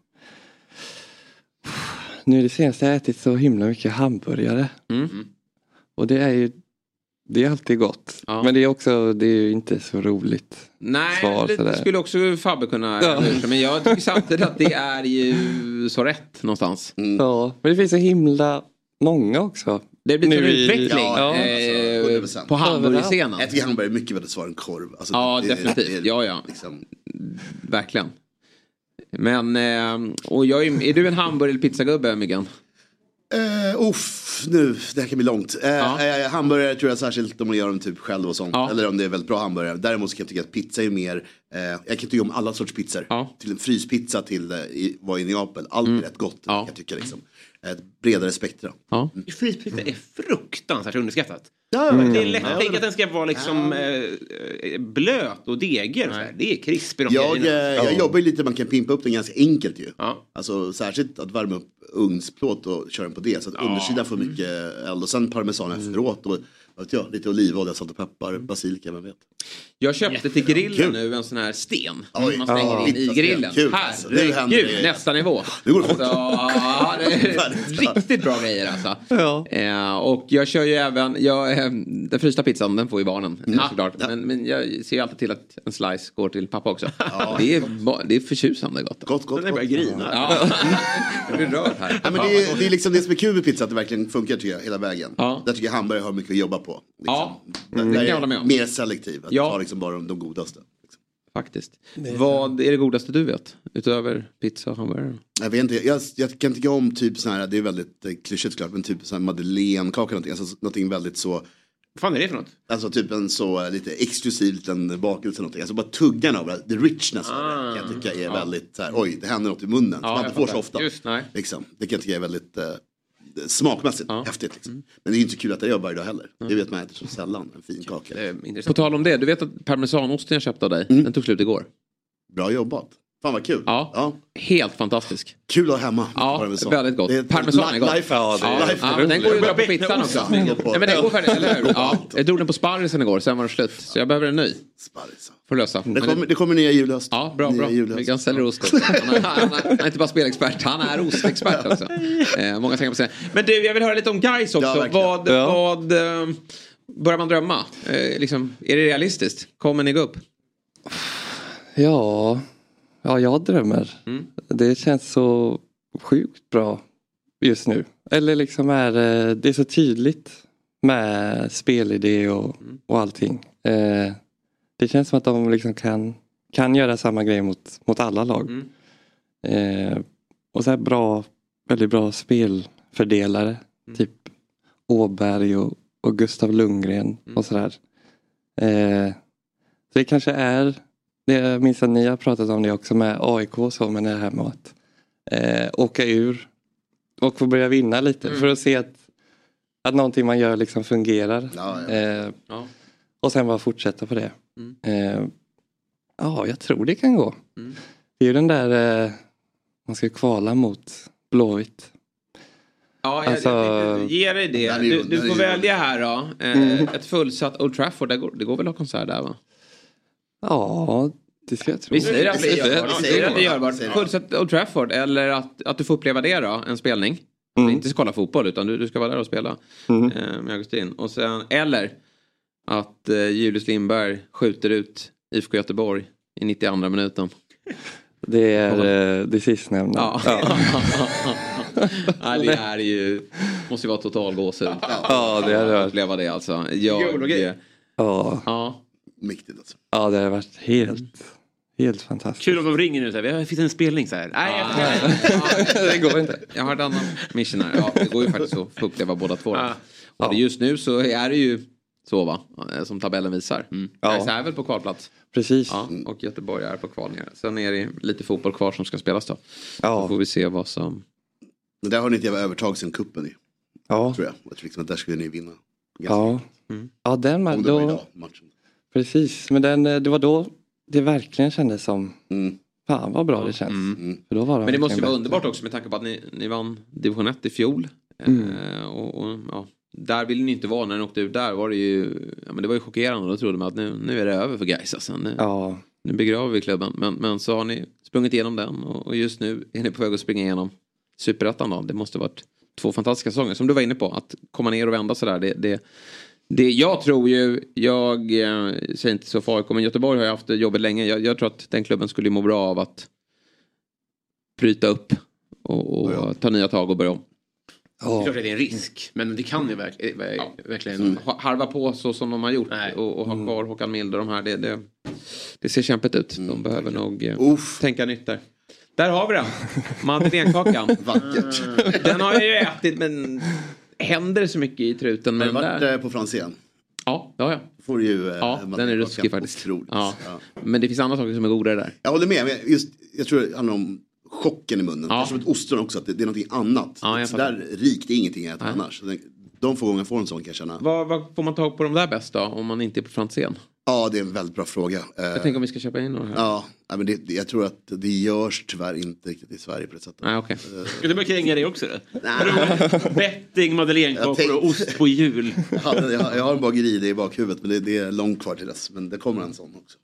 Nu det senaste har jag ätit så himla mycket hamburgare. Mm. Och det är ju det är alltid gott. Ja. Men det är också det är ju inte så roligt. Nej, Svar det sådär. skulle också Fabbe kunna Ja. Men jag tycker samtidigt att det är ju så rätt någonstans. Ja, men det finns så himla många också. Det blir en i- utveckling Ja, eh, alltså, 100%. på hamburgerscenen. Jag tycker hamburgare är mycket väldigt svar än korv. Alltså, Ja, det- definitivt. det är Ja, ja. Liksom, Verkligen. Men, eh, och jag är, är du en hamburgare eller pizzagubbe Myggan? Uh, uff, nu, det här kan bli långt. Uh, Ja. eh, hamburgare tror jag särskilt om man gör dem typ själv och sånt. Ja. Eller om det är väldigt bra hamburgare. Däremot så kan jag tycka att pizza är mer, jag kan tycka om alla sorts pizzor. Ja. Till en fryspizza till, eh, i, var i Neapel, allt är rätt gott. Jag tycka liksom. Ett bredare spektra. Ja. Fryspizza är fruktansvärt underskattat. Ja, Det är lätt att tänka att den ska vara liksom eh, eh, blöt och degig. Det är krispig de Jag, eh, jag jobbar ju lite, man kan pimpa upp den ganska enkelt ju. Ja. Alltså särskilt att värma upp ugnsplåt och köra den på det. Så att undersidan får mycket eld och sen parmesan efteråt. Och, vet jag, lite olivolja, salt och peppar, basilika, vem vet. Jag köpte till grillen Kul. nu en sån här sten. Oj. man slänger Ja. in i grillen. Kul, alltså. Nu händer Herregud, det. nästa nivå. Nu går det fort. Alltså, ja, det är riktigt bra grejer alltså. Ja. Eh, och jag kör ju även, jag, eh, den frysta pizzan den får ju barnen Mm. eh, såklart. Men, men jag ser alltid till att en slice går till pappa också. Det, är, ba- det är förtjusande gott. Gott, gott, Den är gott. grina. Ja. jag blir rörd här. Ja, men det, är, det är liksom det som är kul med pizza, att det verkligen funkar tycker jag, hela vägen. Ja. Där tycker jag hamburgare har mycket att jobba på. Liksom. Ja, Där, det kan jag hålla med om. mer selektiv, att Ja. ta liksom bara de, de godaste. Liksom. Faktiskt. Vad är det godaste du vet? Utöver pizza och hamburgare? Jag, vet inte, jag, jag kan tycka om typ sån här, det är väldigt eh, klyschigt såklart, men typ sån här madeleinekaka någonting, alltså någonting väldigt så, Vad fan är det för något? alltså typ en så eh, lite exklusiv liten bakelse någonting, alltså bara tuggan av det, the richness av det kan jag tycka är väldigt så här, oj det händer något i munnen, som man inte får så ofta. Just, nej. Liksom. Det kan jag tycka är väldigt eh, smakmässigt Ja. häftigt. Liksom. Men det är inte kul att det gör varje dag heller. Det vet man äter så sällan, en fin kaka. På tal om det, du vet att parmesanosten jag köpte av dig, den tog slut igår. Bra jobbat. Fan vad kul. Ja. Helt fantastisk. Kul att ha hemma. Ja, parmesan. väldigt gott. Det Parmesan är gott. Life, Ja, det life, Ja, men den går ju dra på pizzan också. Nej, men den går färdigt, eller hur? Ja, jag drog den på sparrisen igår, sen var det slut. Så jag behöver en ny. Sparris. Får lösa. Det kommer, det kommer nya julhöst. Ja, bra, nya bra. julhöst. Vi kan sälja ost också. Han är, han, är, han är inte bara spelexpert, han är ostexpert också. Eh, många tänker på sig. Men du, jag vill höra lite om guys också. Ja, vad, Ja. vad eh, börjar man drömma? Eh, liksom, är det realistiskt? Kommer ni gå upp? Ja, ja jag drömmer. Mm. Det känns så sjukt bra just nu. Eller liksom är eh, det är så tydligt med spelidé och, Mm. och allting. Eh, det känns som att de liksom kan, kan göra samma grej mot, mot alla lag. Mm. Eh, och så här bra, väldigt bra spelfördelare. Mm. Typ Åberg och, och Gustav Lundgren Mm. och sådär. Eh, så det kanske är jag minns att ni har pratat om det också med AIK och så, men det här med att eh, åka ur och få börja vinna lite Mm. för att se att, att någonting man gör liksom fungerar. Ja, ja. Eh, Ja. och sen bara fortsätta på det. Mm. Eh, ja, jag tror det kan gå. Mm. Det är ju den där, eh, man ska kvala mot Blåvitt. Ja, jag, Alltså- jag tänkte ge dig det. Du, du får välja här då. Eh, Mm. Ett fullsatt Old Trafford, det går, det går väl att ha konsert där va? Ja, det ska jag tro. Vi säger att Det- det. det- Vi säger att vi det- gör det. säger det. Fullsatt Old Trafford eller att, att du får uppleva det då, en spelning. Mm. Inte kolla fotboll utan du, du ska vara där och spela Mm. eh, med Augustin. Och sen, eller att eh, Julius Lindberg skjuter ut IFK Göteborg i 92 minuten. Det är eh, det sistnämnda. Ja. Ja. ja, det är ju, måste ju vara total gåshud. Ja, det hade varit- Uppleva det alltså. Jag, Geologi. Ja, ja. Mäktigt alltså. ja, det har varit helt, helt fantastiskt. Kul om de ringer nu och säger, det finns en spelning så här. Nej, det går inte. Jag har ett annat mission här. Ja, det går ju faktiskt att få uppleva båda två. Ja. Och just nu så är det ju så va, som tabellen visar. Mm. Ja. Gais är väl på kvalplats. Precis. Ja, och Göteborg är på kval ner. Sen är det lite fotboll kvar som ska spelas då. Så Ja, får vi se vad som... Men där har ni ett jävla övertag sen kuppen i, ja, tror jag. Jag tror liksom att där skulle ni vinna. Ganska ja. Mm. Ja, den då, idag, matchen. Precis. Men den, eh, det var då det verkligen kändes som, Mm. fan vad bra det känns. Mm. För då var de Men det måste ju vara bättre. underbart också med tanke på att ni, ni vann division 1 i fjol. Mm. Eh, och, och, ja, där ville ni inte vara när ni åkte ut där. Var det, ju, ja, men det var ju chockerande. Då trodde man att nu, nu är det över för Gais. Alltså. Nu, Ja, nu begraver vi klubben. Men, men så har ni sprungit igenom den och, och just nu är ni på väg att springa igenom superettan. då. Det måste varit två fantastiska säsonger. Som du var inne på, att komma ner och vända sådär. Det, det, det, jag tror ju, jag eh, säger inte så AIK, men Göteborg har ju haft det jobbet länge. Jag, jag tror att den klubben skulle må bra av att bryta upp och, och Ja, ja. ta nya tag och börja om. Det är ja, klart att det är en risk, men det kan ju verk- ver- verkligen... Mm. Ha- Harva på så som de har gjort Nej. och, och Mm. ha kvar Håkan Mild och de här. Det, det, det ser kämpigt ut. De behöver nog eh, tänka nytt där. Där har vi den. Madeleinekakan. vackert. Den har jag ju ätit men händer det så mycket i truten Har med du den varit där? eh, på Franzén? Ja, ja, ja. Får du ju... eh, ja den är ruskig faktiskt. Ja. Ja. Men det finns andra saker som är godare där. Jag håller med, men just, jag tror det handlar om chocken i munnen. Ja. Som ett ostron också, att det, det är någonting annat. Ja, så där rikt, är ingenting jag äter annars. De få gånger jag får en sån kan jag känna. Vad, vad får man tag på de där bäst då? Om man inte är på Franzén? Ja, det är en väldigt bra fråga. Eh, Jag tänker om vi ska köpa in några här. Ja, men det, jag tror att det görs tyvärr inte riktigt i Sverige på det sättet. Nej, okej. Ska du börja kränga det också då? Nej. Betting, madeleinekakor tänkte- och ost på jul. Jag, hade, jag, har- jag har en bageri i bakhuvudet men det, det är långt kvar till dess. Men det kommer en sån också.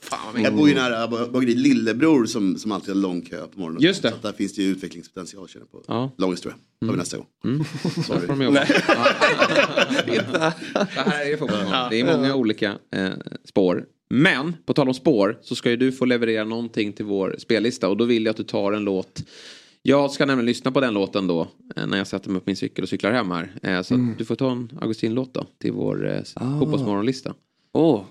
Fan vad Jag bor ju nära ba- bageri Lillebror som, som alltid har lång kö på morgonen. Just det. Så att där finns det ju utvecklingspotential känner jag på. Ja. Lång historia. tar vi nästa gång. Där Sorry. Det här är fotbollsmål. Det är många olika eh, spår. Men på tal om spår så ska ju du få leverera någonting till vår spellista och då vill jag att du tar en låt. Jag ska nämligen lyssna på den låten då eh, när jag sätter mig på min cykel och cyklar hem här. Eh, så att du får ta en Augustin-låt då till vår eh, Ah. fotbollsmorgonlista. Åh.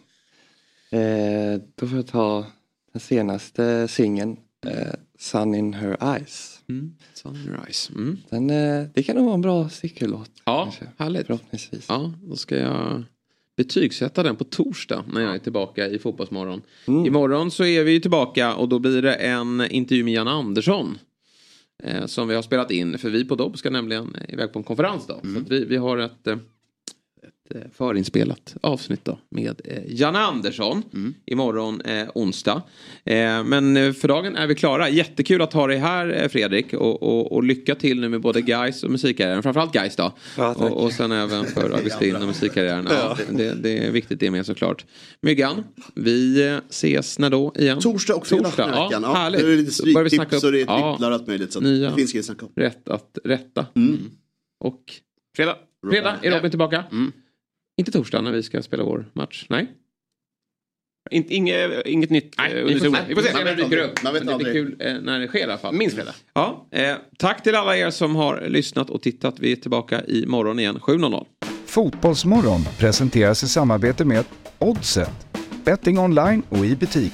Eh, då får jag ta den senaste singeln, eh, Sun in her eyes. Mm. Sunrise. Mm. Den, eh, det kan nog vara en bra cykellåt. Ja, kanske. härligt. Förhoppningsvis. Ja, då ska jag betygsätta den på torsdag när jag är tillbaka i Fotbollsmorgon. Mm. Imorgon så är vi tillbaka och då blir det en intervju med Jan Andersson. Eh, som vi har spelat in, för vi på Dobb ska nämligen iväg på en konferens då. Så att vi, vi har ett, ett eh, förinspelat avsnitt då med eh, Janne Andersson imorgon eh, onsdag. Eh, men eh, för dagen är vi klara. Jättekul att ha dig här eh, Fredrik och, och, och lycka till nu med både Guys och musikkarriären. Framförallt Guys då. Ja, och, och sen även för Augustin och musikkarriären. Ja, det, det är viktigt det med såklart. Myggan, vi eh, ses när då igen? Torsdag och fredag Torsdag, ja. Ja, härligt. Nu är det lite stryktips upp- och det är ja. tripplar och allt möjligt. Så att Nya. det finns grejer att snacka om. Rätt att rätta. Mm. Och Fredag. fredag är Robin tillbaka. Mm. Inte torsdag när vi ska spela vår match. Nej. Inte, inget, inget nytt Nej, eh, under solen. Vi får se. när det dyker upp. Man vet Men det blir aldrig. kul eh, när det sker i alla fall. Minst fredag. Ja, eh, tack till alla er som har lyssnat och tittat. Vi är tillbaka i morgon igen 7.00. Fotbollsmorgon presenteras i samarbete med Oddset, betting online och i butik.